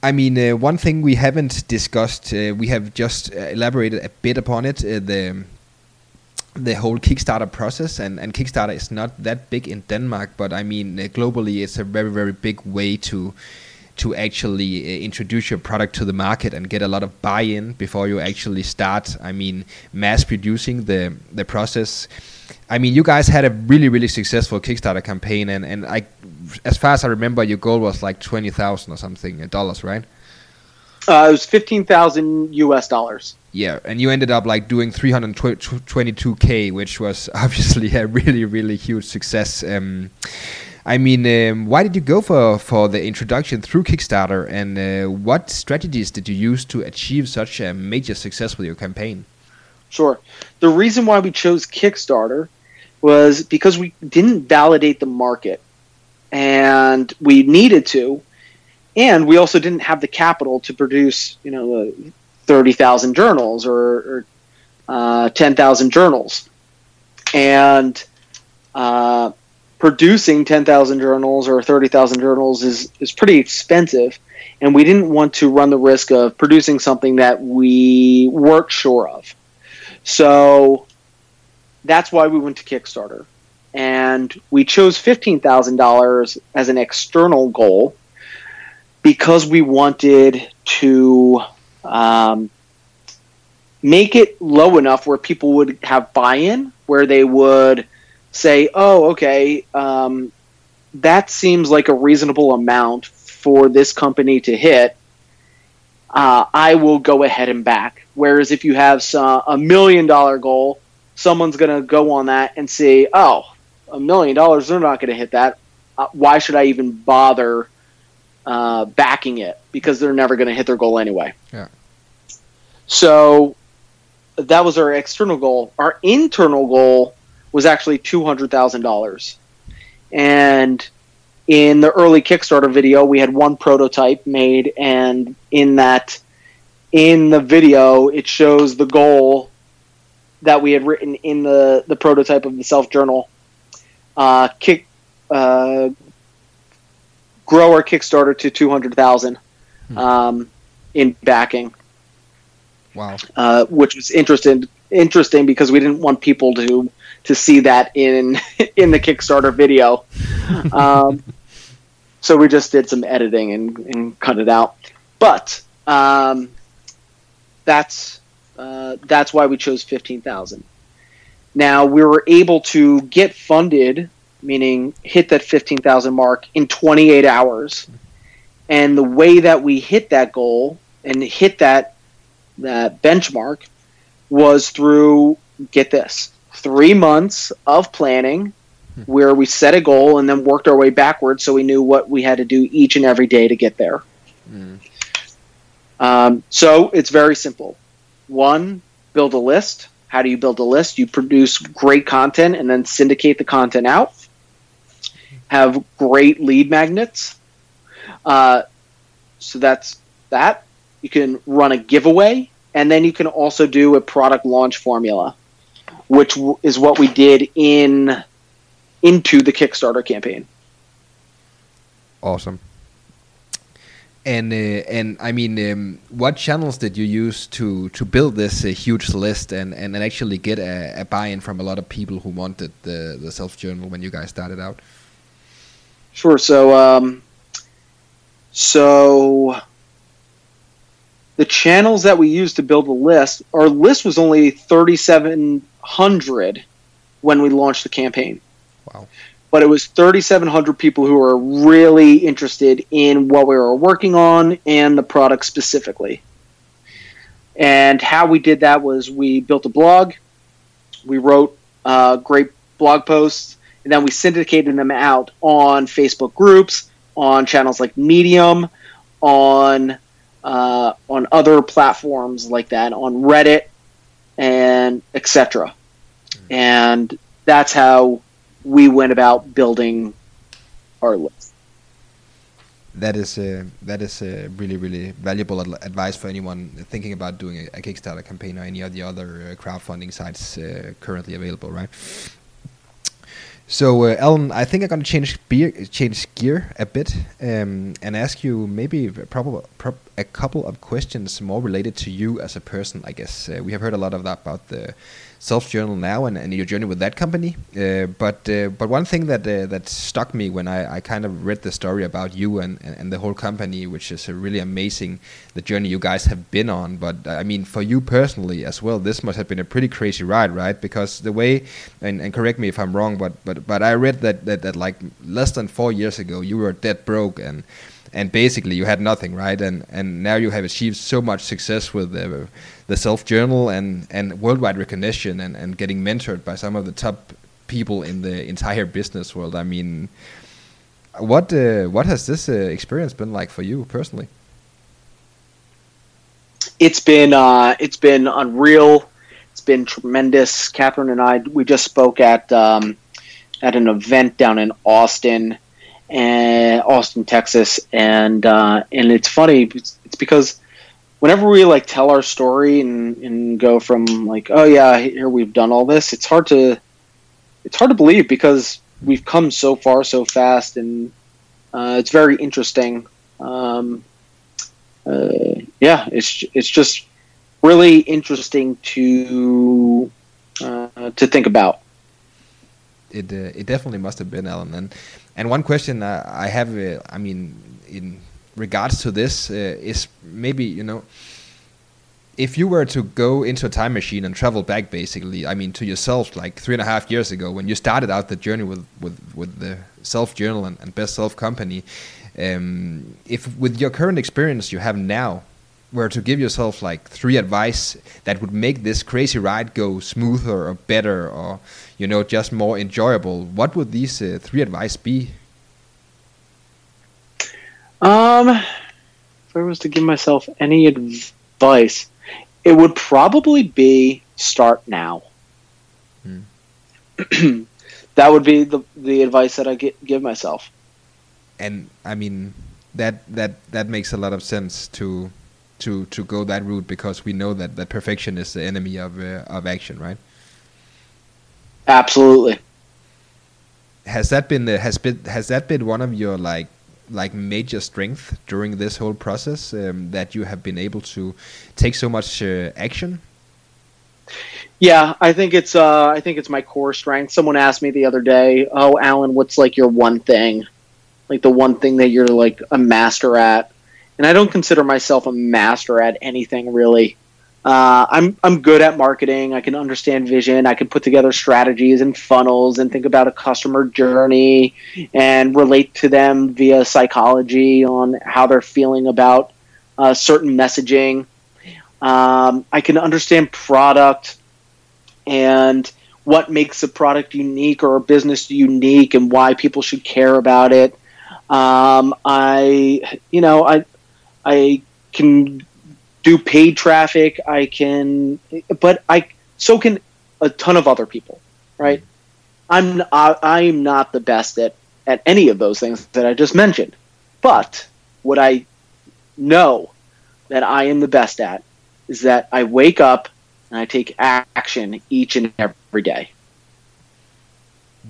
I mean, uh, one thing we haven't discussed, uh, we have just uh, elaborated a bit upon it. Uh, the the whole Kickstarter process, and, and Kickstarter is not that big in Denmark, but I mean uh, globally, it's a very very big way to to actually uh, introduce your product to the market and get a lot of buy-in before you actually start. I mean, mass producing the the process. I mean, you guys had a really really successful Kickstarter campaign, and and I, as far as I remember, your goal was like twenty thousand or something uh, dollars, right? Uh, it was fifteen thousand U.S. dollars. Yeah, and you ended up like doing 322k, which was *laughs* obviously a really, really huge success. Um, I mean, um, why did you go for for the introduction through Kickstarter, and uh, what strategies did you use to achieve such a major success with your campaign? Sure. The reason why we chose Kickstarter was because we didn't validate the market, and we needed to, and we also didn't have the capital to produce, you know, uh, thirty thousand journals or, or uh, ten thousand journals, and uh, producing ten thousand journals or thirty thousand journals is is pretty expensive, and we didn't want to run the risk of producing something that we weren't sure of. So that's why we went to Kickstarter. And we chose $15,000 as an external goal because we wanted to um, make it low enough where people would have buy in, where they would say, oh, okay, um, that seems like a reasonable amount for this company to hit. Uh, I will go ahead and back. Whereas if you have some, a million dollar goal, someone's going to go on that and say, oh, a million dollars, they're not going to hit that. Uh, why should I even bother uh, backing it? Because they're never going to hit their goal anyway. Yeah. So that was our external goal. Our internal goal was actually $200,000. And in the early Kickstarter video, we had one prototype made, and in that, in the video, it shows the goal that we had written in the, the prototype of the self journal. Uh, kick, uh, grow our Kickstarter to two hundred thousand um, in backing, Wow. uh, which was interesting. Interesting because we didn't want people to to see that in *laughs* in the Kickstarter video. *laughs* Um, so we just did some editing and, and cut it out. But um, that's uh, that's why we chose fifteen thousand. Now we were able to get funded, meaning hit that fifteen thousand mark in twenty eight hours. And the way that we hit that goal and hit that that benchmark was through get this three months of planning where we set a goal and then worked our way backwards so we knew what we had to do each and every day to get there. Um, so it's very simple. One, build a list. How do you build a list? You produce great content and then syndicate the content out. Have great lead magnets. Uh, so that's that. You can run a giveaway, and then you can also do a product launch formula, which w- is what we did in into the Kickstarter campaign. Awesome. And uh, and I mean, um, what channels did you use to to build this uh, huge list and, and, and actually get a, a buy-in from a lot of people who wanted the the self journal when you guys started out? Sure. So, um, so the channels that we used to build the list, our list was only 3,700 when we launched the campaign. Wow. But it was 3,700 people who were really interested in what we were working on and the product specifically. And how we did that was we built a blog, we wrote uh, great blog posts, and then we syndicated them out on Facebook groups, on channels like Medium, on uh, on other platforms like that, on Reddit, and etc. And that's how we went about building our list. That is uh, that is uh, really really valuable ad- advice for anyone thinking about doing a, a Kickstarter campaign or any of the other uh, crowdfunding sites uh, currently available, right? So, uh, Alan, I think I'm going to change change gear a bit um, and ask you maybe probably prob- a couple of questions more related to you as a person. I guess uh, we have heard a lot of that about the self journal now and, and your journey with that company. Uh, but uh, but one thing that uh, that struck me when I, I kind of read the story about you and, and, and the whole company, which is uh, really amazing, the journey you guys have been on. But I mean, for you personally as well, this must have been a pretty crazy ride, right? Because the way, and, and correct me if I'm wrong, but but but I read that, that that like less than four years ago you were dead broke and and basically you had nothing, right? And and now you have achieved so much success with the, the self journal and and worldwide recognition and and getting mentored by some of the top people in the entire business world. I mean, what uh, what has this uh, experience been like for you personally? It's been uh, it's been unreal. It's been tremendous. Catherine and I we just spoke at um, at an event down in Austin, and Austin, Texas, and uh, and it's funny. It's, it's because whenever we like tell our story and, and go from like oh yeah here we've done all this it's hard to it's hard to believe because we've come so far so fast and uh, it's very interesting um, uh, yeah it's it's just really interesting to uh, to think about it uh, it definitely must have been Alan. And and one question I have uh, I mean in regards to this uh, is maybe you know if you were to go into a time machine and travel back basically i mean to yourself like three and a half years ago when you started out the journey with with, with the self journal and, and best self company um, if with your current experience you have now were to give yourself like three advice that would make this crazy ride go smoother or better or you know just more enjoyable what would these uh, three advice be um, if I was to give myself any advice, it would probably be start now. Hmm. *clears throat* that would be the the advice that I get, give myself. And I mean that that that makes a lot of sense to to to go that route because we know that that perfection is the enemy of uh, of action, right? Absolutely. Has that been the, has been has that been one of your like like major strength during this whole process um, that you have been able to take so much uh, action? Yeah, I think it's uh, I think it's my core strength. Someone asked me the other day, "Oh, Alan, what's like your one thing, like the one thing that you're like a master at?" And I don't consider myself a master at anything really. Uh, I'm I'm good at marketing. I can understand vision. I can put together strategies and funnels and think about a customer journey and relate to them via psychology on how they're feeling about uh, certain messaging. Um, I can understand product and what makes a product unique or a business unique and why people should care about it. Um, I, you know, I, I can do paid traffic. I can, but I so can a ton of other people, right? I'm I, I'm not the best at at any of those things that I just mentioned, but what I know that I am the best at is that I wake up and I take action each and every day.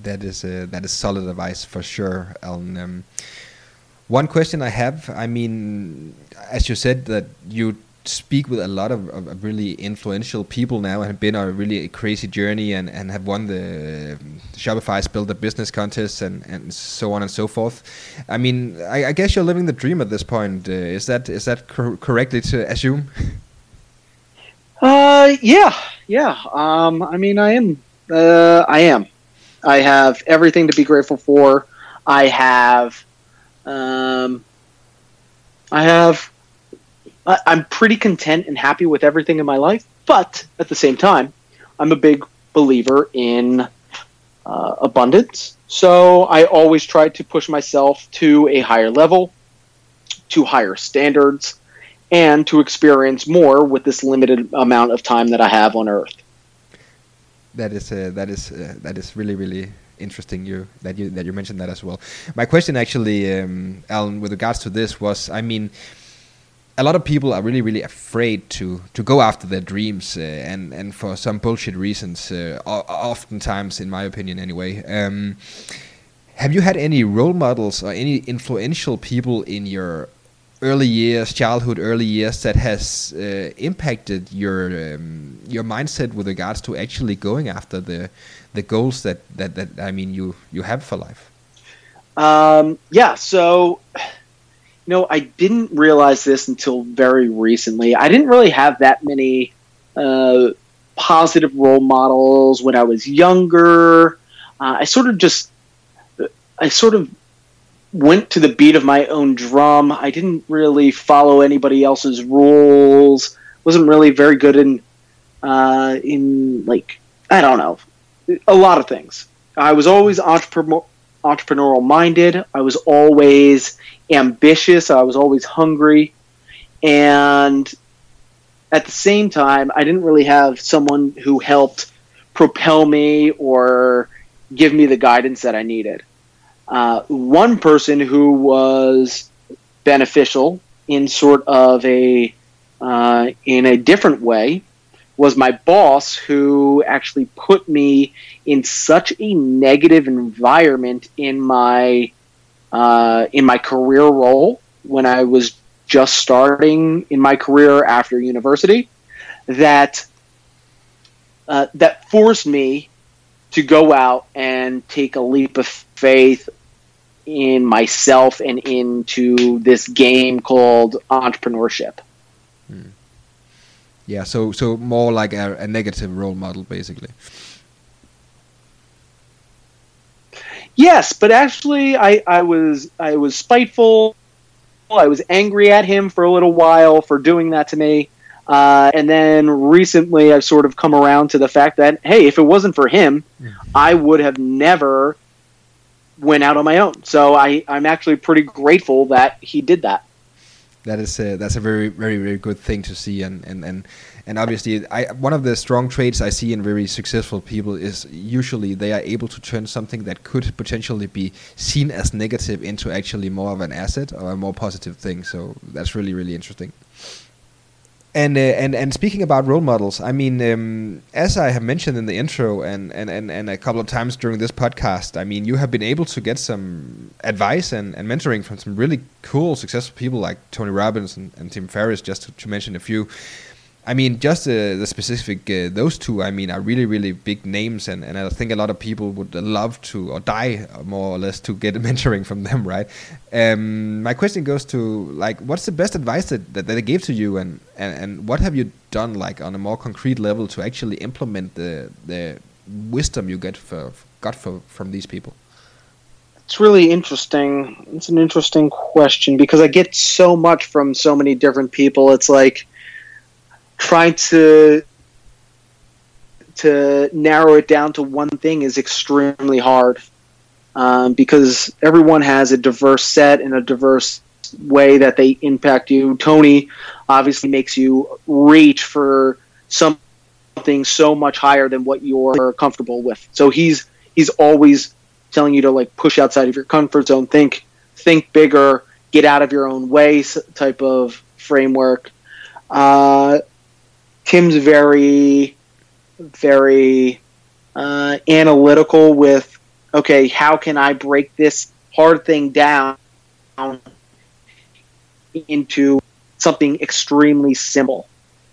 That is a, that is solid advice for sure, Alan. Um, one question I have, I mean, as you said that you speak with a lot of, of, really influential people now and have been on a really crazy journey and, and have won the Shopify's Build a Business contest and, and so on and so forth. I mean, I, I guess you're living the dream at this point. Uh, is that is that cor- correctly to assume? *laughs* Uh, yeah, yeah. Um, I mean, I am. Uh, I am. I have everything to be grateful for. I have. Um, I have I'm pretty content and happy with everything in my life. But at the same time, I'm a big believer in uh, abundance. So I always try to push myself to a higher level, to higher standards, and to experience more with this limited amount of time that I have on Earth. That is uh, that is uh, that is really really interesting. You that you that you mentioned that as well. My question actually, um, Alan, with regards to this was, I mean a lot of people are really really afraid to to go after their dreams uh, and and for some bullshit reasons uh, oftentimes in my opinion anyway um, have you had any role models or any influential people in your early years childhood early years that has uh, impacted your um, your mindset with regards to actually going after the the goals that that, that I mean you you have for life um, yeah so no, I didn't realize this until very recently. I didn't really have that many uh, positive role models when I was younger. Uh, I sort of just, I sort of went to the beat of my own drum. I didn't really follow anybody else's rules. wasn't really very good in, uh, in like I don't know, a lot of things. I was always entrepreneur entrepreneurial minded. I was always ambitious. I was always hungry. And at the same time, I didn't really have someone who helped propel me or give me the guidance that I needed. Uh, one person who was beneficial in sort of a uh, in a different way was my boss who actually put me in such a negative environment in my uh, in my career role when I was just starting in my career after university that uh, that forced me to go out and take a leap of faith in myself and into this game called entrepreneurship. Yeah, so so more like a, a negative role model, basically. Yes, but actually, I, I was I was spiteful. I was angry at him for a little while for doing that to me, uh, and then recently I've sort of come around to the fact that hey, if it wasn't for him, I would have never went out on my own. So I I'm actually pretty grateful that he did that. That is a, that's a very very very good thing to see, and and and and obviously, I one of the strong traits I see in very successful people is usually they are able to turn something that could potentially be seen as negative into actually more of an asset or a more positive thing. So that's really really interesting. And uh, and and speaking about role models, I mean, um, as I have mentioned in the intro and, and, and, and a couple of times during this podcast, I mean, you have been able to get some advice and, and mentoring from some really cool, successful people like Tony Robbins and, and Tim Ferriss, just to, to mention a few. I mean, just uh, the specific uh, those two. I mean, are really really big names, and, and I think a lot of people would love to or die more or less to get *laughs* mentoring from them, right? Um, my question goes to like, what's the best advice that, that they gave to you, and, and, and what have you done like on a more concrete level to actually implement the the wisdom you get for, got for, from these people? It's really interesting. It's an interesting question because I get so much from so many different people. It's like trying to to narrow it down to one thing is extremely hard um, because everyone has a diverse set and a diverse way that they impact you. Tony obviously makes you reach for something so much higher than what you're comfortable with. So he's he's always telling you to like push outside of your comfort zone, think think bigger, get out of your own way type of framework. Uh, Tim's very, very uh, analytical with, okay, how can I break this hard thing down into something extremely simple?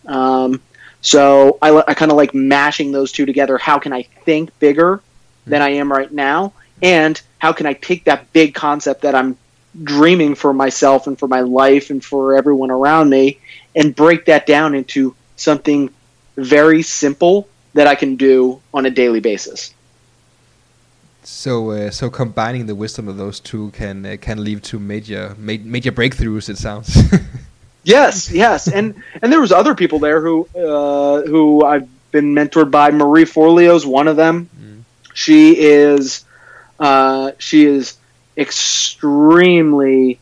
Um, so I, I kind of like mashing those two together. How can I think bigger than I am right now? And how can I take that big concept that I'm dreaming for myself and for my life and for everyone around me and break that down into something very simple that I can do on a daily basis. So, uh, so combining the wisdom of those two can uh, can lead to major ma- major breakthroughs. It sounds. *laughs* yes, yes, and and there was other people there who uh, who I've been mentored by. Marie Forleo's one of them. Mm. She is uh, she is extremely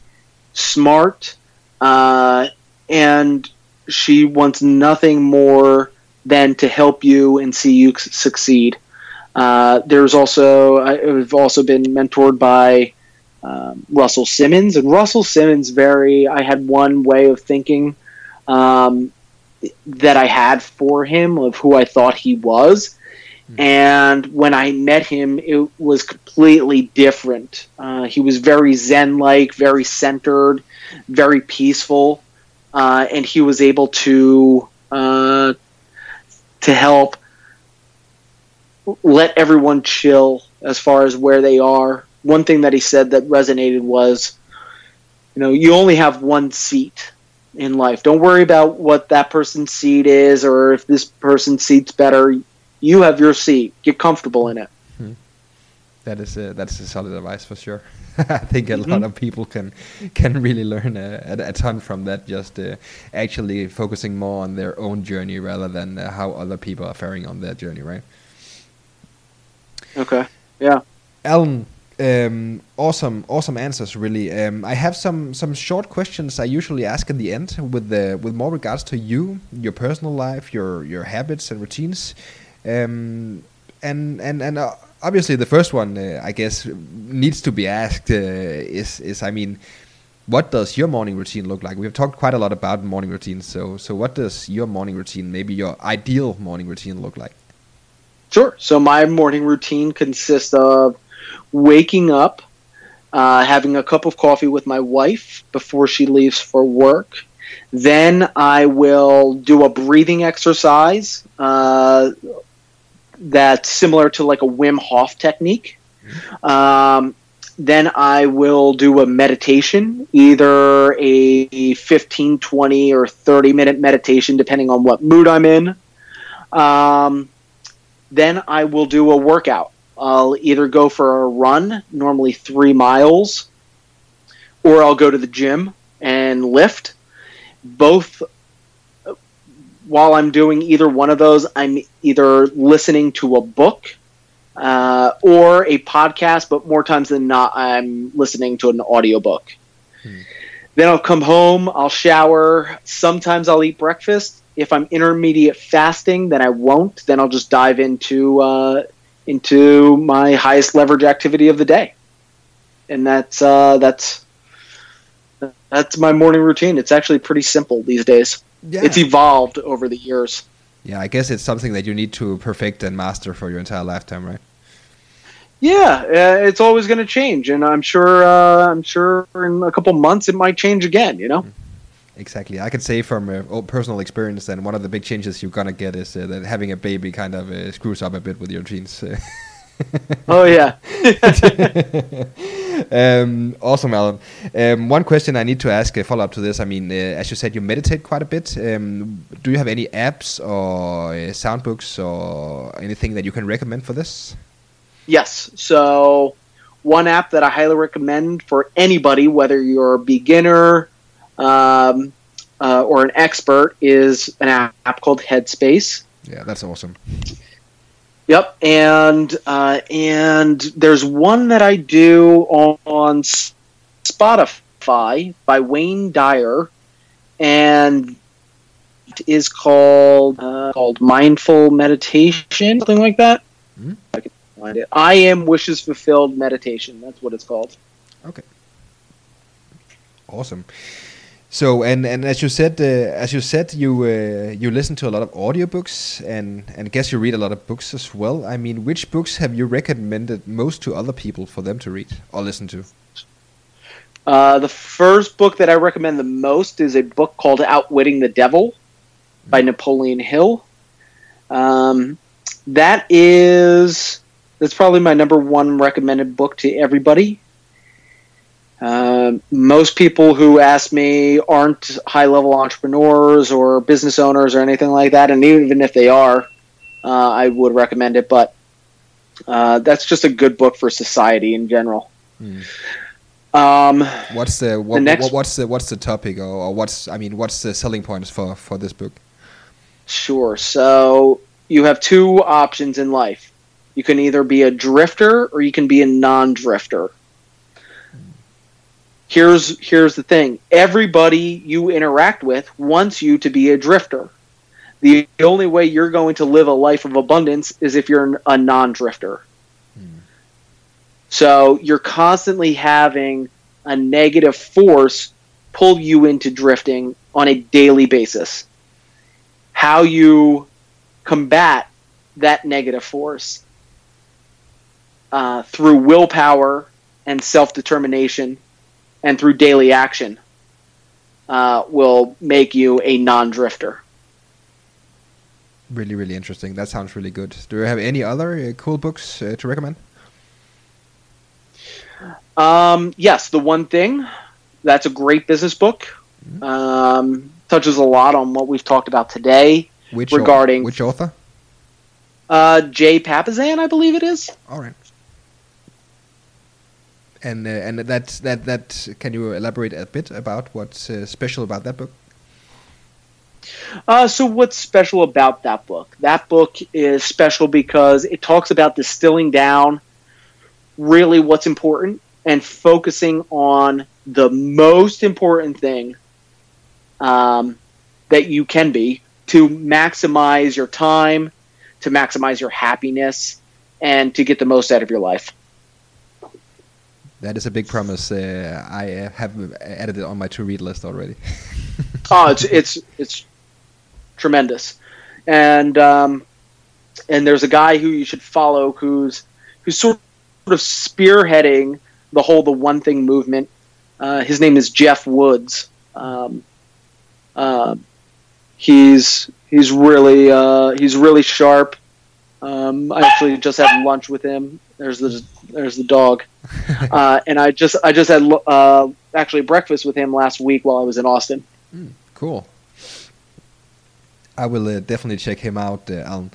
smart, uh, and she wants nothing more than to help you and see you succeed. Uh, there's also I've also been mentored by um, Russell Simmons, and Russell Simmons very. I had one way of thinking um, that I had for him of who I thought he was, mm-hmm. and when I met him, it was completely different. Uh, he was very Zen-like, very centered, very peaceful, uh, and he was able to uh, to help let everyone chill as far as where they are. One thing that he said that resonated was, you know, you only have one seat in life. Don't worry about what that person's seat is or if this person's seat's better. You have your seat. Get comfortable in it. That is a, that's a solid advice for sure. *laughs* I think a mm-hmm. lot of people can can really learn a, a, a ton from that. Just uh, actually focusing more on their own journey rather than uh, how other people are faring on their journey, right? Okay. Yeah. Alan, Um, awesome, awesome answers. Really, um, I have some some short questions I usually ask in the end with the with more regards to you, your personal life, your your habits and routines, um, and and and uh, obviously the first one uh, I guess needs to be asked uh, is is I mean, what does your morning routine look like? We've talked quite a lot about morning routines, so so what does your morning routine, maybe your ideal morning routine, look like? Sure. So my morning routine consists of waking up, uh, having a cup of coffee with my wife before she leaves for work. Then I will do a breathing exercise uh, that's similar to like a Wim Hof technique. Um, then I will do a meditation, either a 15, 20, or 30 minute meditation, depending on what mood I'm in. Um, then I will do a workout. I'll either go for a run, normally three miles, or I'll go to the gym and lift. Both, while I'm doing either one of those, I'm either listening to a book uh, or a podcast, but more times than not, I'm listening to an audiobook. Hmm. Then I'll come home, I'll shower. Sometimes I'll eat breakfast. If I'm intermediate fasting, then I won't. Then I'll just dive into uh, into my highest leverage activity of the day, and that's uh, that's that's my morning routine. It's actually pretty simple these days. Yeah. It's evolved over the years. Yeah, I guess it's something that you need to perfect and master for your entire lifetime, right? Yeah, uh, it's always going to change, and I'm sure. Uh, I'm sure in a couple months it might change again. You know. Exactly. I can say from uh, personal experience that one of the big changes you're gonna get is uh, that having a baby kind of uh, screws up a bit with your genes. *laughs* *laughs* oh yeah. *laughs* um, awesome, Alan. Um, one question I need to ask, a follow up to this. I mean, uh, as you said, you meditate quite a bit. Um, do you have any apps or uh, sound books or anything that you can recommend for this? Yes. So, one app that I highly recommend for anybody, whether you're a beginner um, uh, or an expert, is an app called Headspace. Yeah, that's awesome. Yep, and uh, and there's one that I do on, Spotify by Wayne Dyer, and it is called uh, called Mindful Meditation, something like that. Mhm. I can find it. I am wishes fulfilled meditation. That's what it's called. Okay. Awesome. So and and as you said, uh, as you said, you uh, you listen to a lot of audiobooks and and guess you read a lot of books as well. I mean, which books have you recommended most to other people for them to read or listen to? Uh, the first book that I recommend the most is a book called Outwitting the Devil by Napoleon Hill. Um, that is that's probably my number one recommended book to everybody. Um, most people who ask me aren't high level entrepreneurs or business owners or anything like that, and even if they are, uh, I would recommend it. But uh, that's just a good book for society in general. Um, What's the what, next- what what's the what's the topic or, or what's I mean what's the selling points for for this book? Sure. So you have two options in life. You can either be a drifter or you can be a non-drifter. Here's here's the thing. Everybody you interact with wants you to be a drifter. The only way you're going to live a life of abundance is if you're a non-drifter. So you're constantly having a negative force pull you into drifting on a daily basis how you combat that negative force uh, through willpower and self determination and through daily action uh, will make you a non drifter. Really, really interesting. That sounds really good. Do you have any other uh, cool books uh, to recommend? Um, yes, The One Thing. That's a great business book. Um, touches a lot on what we've talked about today. Which Regarding- au- which author? Uh, Jay Papasan, I believe it is. All right. And uh, and that that that can you elaborate a bit about what's uh, special about that book? Uh, so what's special about that book? That book is special because it talks about distilling down really what's important and focusing on the most important thing um, that you can be to maximize your time, to maximize your happiness, and to get the most out of your life. That is a big promise. Uh, I have added it on my to read list already. *laughs* oh, it's it's it's tremendous, and um, and there's a guy who you should follow who's who's sort of spearheading the whole the one thing movement. Uh, his name is Geoff Woods. Um, uh, he's he's really uh, he's really sharp. Um, I actually just had lunch with him. There's the there's the dog, *laughs* uh, and I just I just had uh, actually breakfast with him last week while I was in Austin. Mm, cool. I will uh, definitely check him out, uh, Alan.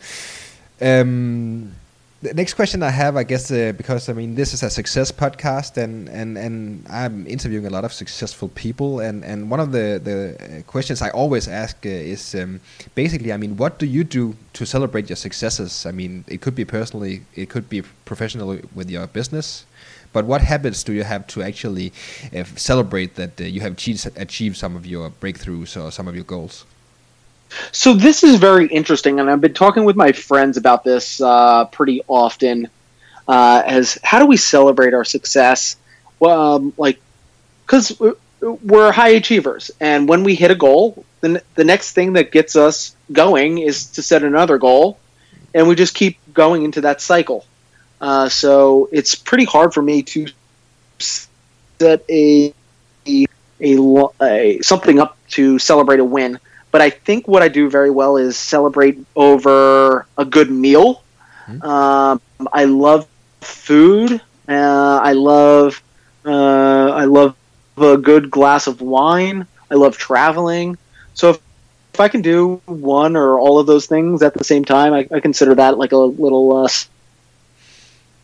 Um, the next question I have, I guess, uh, because I mean this is a success podcast, and, and, and I'm interviewing a lot of successful people, and, and one of the the questions I always ask uh, is um, basically, I mean, what do you do to celebrate your successes? I mean, it could be personally, it could be professionally with your business, but what habits do you have to actually uh, celebrate that uh, you have achieved, some of your breakthroughs or some of your goals? So this is very interesting, and I've been talking with my friends about this uh, pretty often. Uh, as how do we celebrate our success? Well, um, like because we're high achievers, and when we hit a goal, then the next thing that gets us going is to set another goal, and we just keep going into that cycle. Uh, so it's pretty hard for me to set a, a, a, a something up to celebrate a win but I think what I do very well is celebrate over a good meal. Mm-hmm. Um, I love food. Uh, I love uh, I love a good glass of wine. I love traveling. So if, if I can do one or all of those things at the same time, I, I consider that like a little uh,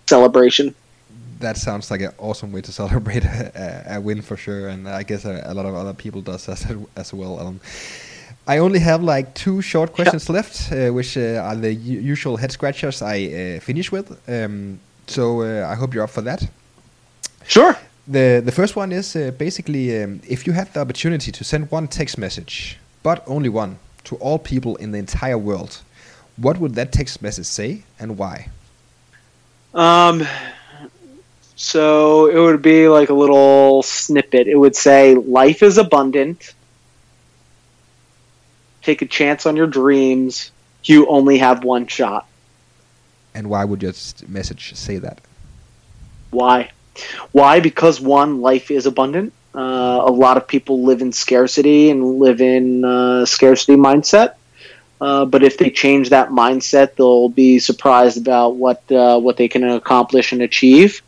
celebration. That sounds like an awesome way to celebrate *laughs* a, a win for sure, and I guess a, a, lot of other people does as, as well. Um, I only have like two short questions yeah. left, uh, which uh, are the usual head scratchers I uh, finish with. Um, so uh, I hope you're up for that. Sure. The the first one is uh, basically um, if you had the opportunity to send one text message, but only one, to all people in the entire world, what would that text message say and why? Um. So it would be like a little snippet. It would say, "Life is abundant." take a chance on your dreams. You only have one shot. And why would your message say that? Why? Why? Because one, life is abundant. Uh, a lot of people live in scarcity and live in uh, scarcity mindset. Uh, but if they change that mindset, they'll be surprised about what uh, what they can accomplish and achieve,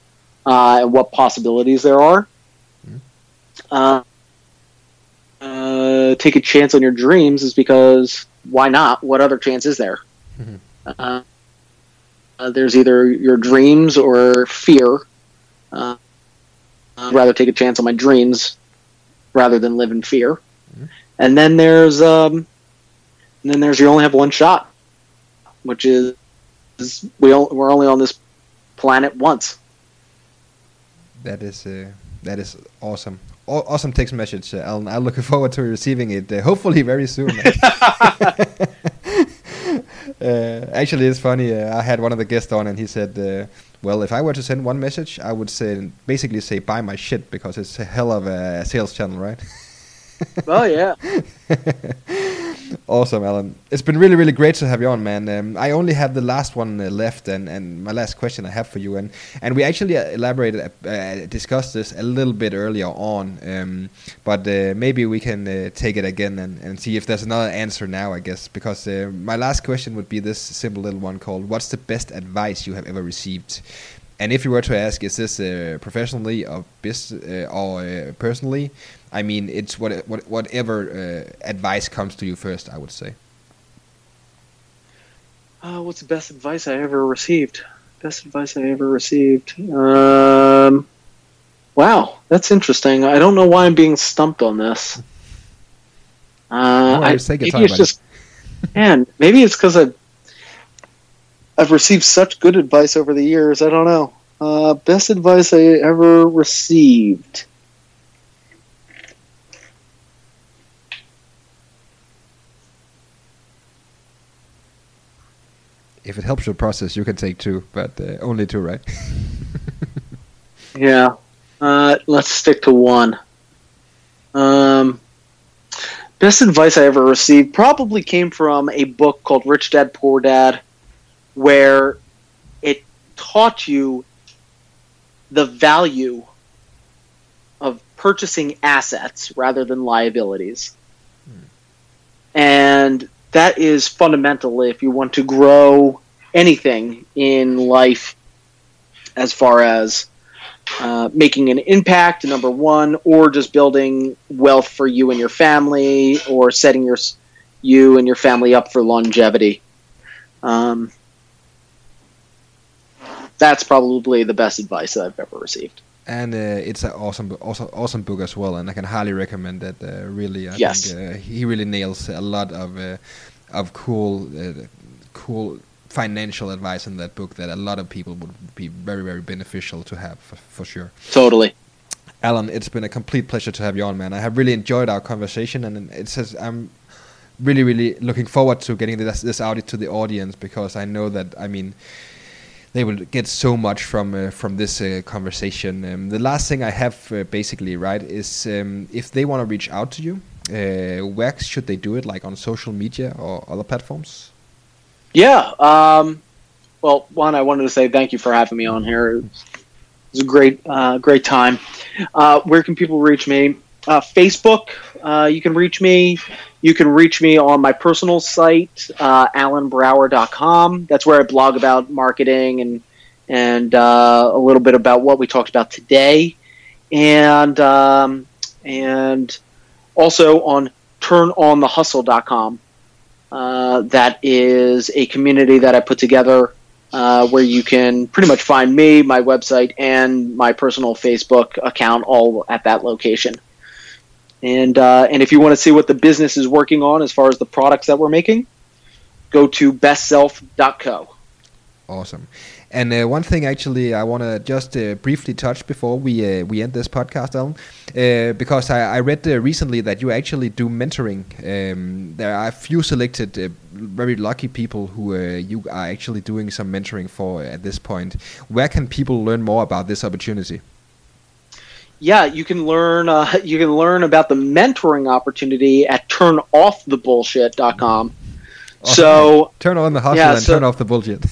uh, and what possibilities there are. Mm-hmm uh, take a chance on your dreams is because why not? What other chance is there? Mm-hmm. There's either your dreams or fear. Uh, I'd rather take a chance on my dreams rather than live in fear. Mm-hmm. And then there's um, and then there's you only have one shot, which is, is we we're only on this planet once. That is uh, that is awesome awesome text message, uh, Alan. I'm looking *laughs* forward to receiving it. Uh, hopefully, very soon. *laughs* uh, actually, it's funny. Uh, I had one of the guests on, and he said, uh, "Well, if I were to send one message, I would say basically say buy my shit because it's a hell of a sales channel, right?" *laughs* oh yeah. Awesome, Alan. It's been really, really great to have you on, man. Um, I only have the last one uh, left, and, and my last question I have for you, and and we actually uh, elaborated, uh, uh, discussed this a little bit earlier on, um, but maybe we can take it again and, and see if there's another answer now, I guess, because my last question would be this simple little one called, "What's the best advice you have ever received?" And if you were to ask, is this professionally or, or personally? I mean, it's what, what whatever uh, advice comes to you first. I would say. Uh, what's the best advice I ever received? Best advice I ever received. Um, wow, that's interesting. I don't know why I'm being stumped on this. Uh, I, maybe it's just, *laughs* man, maybe it's because I've, I've received such good advice over the years. I don't know. Uh, best advice I ever received. If it helps your process, you can take two, but uh, only two, right? *laughs* Yeah. Uh, let's stick to one. Um, best advice I ever received probably came from a book called Rich Dad Poor Dad, where it taught you the value of purchasing assets rather than liabilities. And that is fundamental if you want to grow anything in life as far as uh, making an impact, number one, or just building wealth for you and your family, or setting your you and your family up for longevity. Um, that's probably the best advice that I've ever received. And uh, it's an awesome, awesome, awesome book as well, and I can highly recommend that. Uh, really, I Yes. think uh, he really nails a lot of uh, of cool, uh, cool financial advice in that book that a lot of people would be very, very beneficial to have for, for sure. Totally. Alan, it's been a complete pleasure to have you on, man. I have really enjoyed our conversation, and it says I'm really, really looking forward to getting this this out to the audience because I know that I mean they will get so much from uh, from this uh, conversation. Um, the last thing I have uh, basically right is um, if they want to reach out to you, uh, where should they do it? Like on social media or other platforms? Yeah. Um, well, one, I wanted to say thank you for having me on here. It was a great, uh, great time. Uh, where can people reach me? Facebook. You can reach me. You can reach me on my personal site, uh, alanbrouwer.com. That's where I blog about marketing and and uh, a little bit about what we talked about today, and um, and also on turnonthehustle.com. Uh, that is a community that I put together uh, where you can pretty much find me, my website, and my personal Facebook account all at that location. And uh, and if you want to see what the business is working on as far as the products that we're making, go to bestself.co. Awesome. And uh, one thing, actually, I want to just uh, briefly touch before we uh, we end this podcast, Alan, uh, because I, I read uh, recently that you actually do mentoring. Um, there are a few selected, uh, very lucky people who you are actually doing some mentoring for at this point. Where can people learn more about this opportunity? Yeah, you can learn uh, *laughs* you can learn about the mentoring opportunity at turnoffthebullshit.com. So *laughs* Turn on the hustle Yeah, and so- turn off the bullshit. *laughs*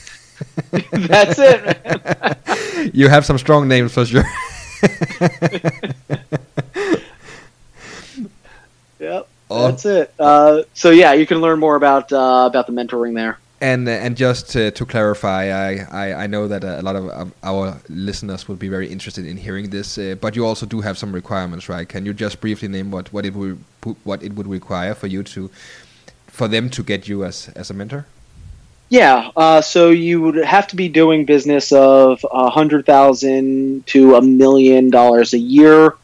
that's it. you have some strong names for sure. Yep, Oh. that's it. Uh, so yeah, you can learn more about uh, about the mentoring there. And uh, and just uh, to clarify, I, I, I know that a lot of, of our listeners would be very interested in hearing this, uh, but you also do have some requirements, right? Can you just briefly name what, what it would what it would require for you to for them to get you as as a mentor? Yeah, uh, so you would have to be doing business of a hundred thousand to a million dollars a year.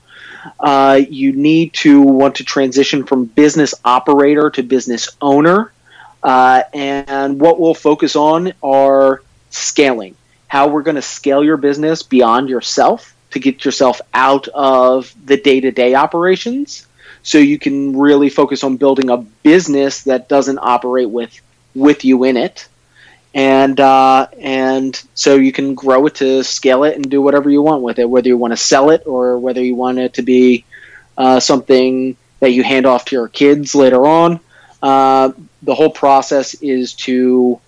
Uh, you need to want to transition from business operator to business owner, uh, and what we'll focus on are scaling. How we're going to scale your business beyond yourself to get yourself out of the day-to-day operations, so you can really focus on building a business that doesn't operate with with you in it and uh, and so you can grow it to scale it and do whatever you want with it, whether you want to sell it or whether you want it to be uh, something that you hand off to your kids later on. Uh, the whole process is to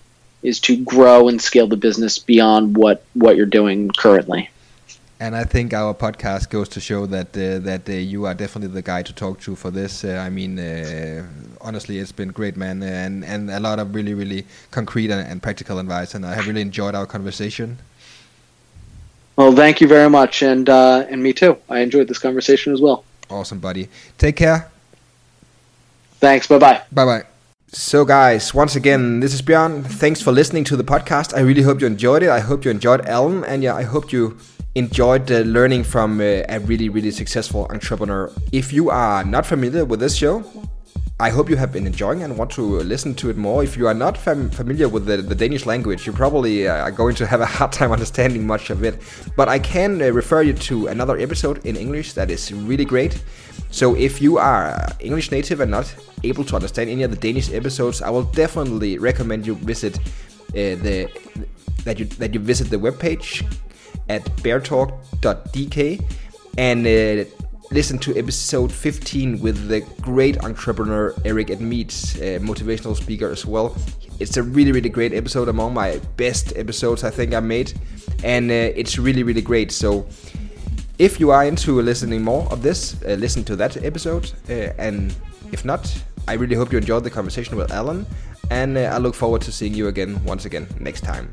is to grow and scale the business beyond what what you're doing currently. And I think our podcast goes to show that uh, that uh, you are definitely the guy to talk to for this. Uh, I mean, uh, honestly, it's been great, man, and and a lot of really really concrete and, and practical advice. And I have really enjoyed our conversation. Well, thank you very much, and uh, and me too. I enjoyed this conversation as well. Awesome, buddy. Take care. Thanks. Bye bye. Bye bye. So, guys, once again, this is Bjørn. Thanks for listening to the podcast. I really hope you enjoyed it. I hope you enjoyed Alan, and yeah, I hope you enjoyed uh, learning from uh, a really, really successful entrepreneur. If you are not familiar with this show, I hope you have been enjoying and want to listen to it more. If you are not fam- familiar with the, the, Danish language, you probably uh, are going to have a *laughs* hard time understanding much of it. But I can uh, refer you to another episode in English that is really great. So if you are uh, English native and not able to understand any of the Danish episodes, I will definitely recommend you visit uh, the that you that you visit the webpage at beartalk.dk and uh, listen to episode 15 with the great entrepreneur Eric Edmeades, uh, motivational speaker as well. It's a really, really great episode, among my best episodes I think I made, and uh, it's really, really great. So, if you are into listening more of this, uh, listen to that episode, uh, and if not, I really hope you enjoyed the conversation with Alan, and uh, I look forward to seeing you again once again next time.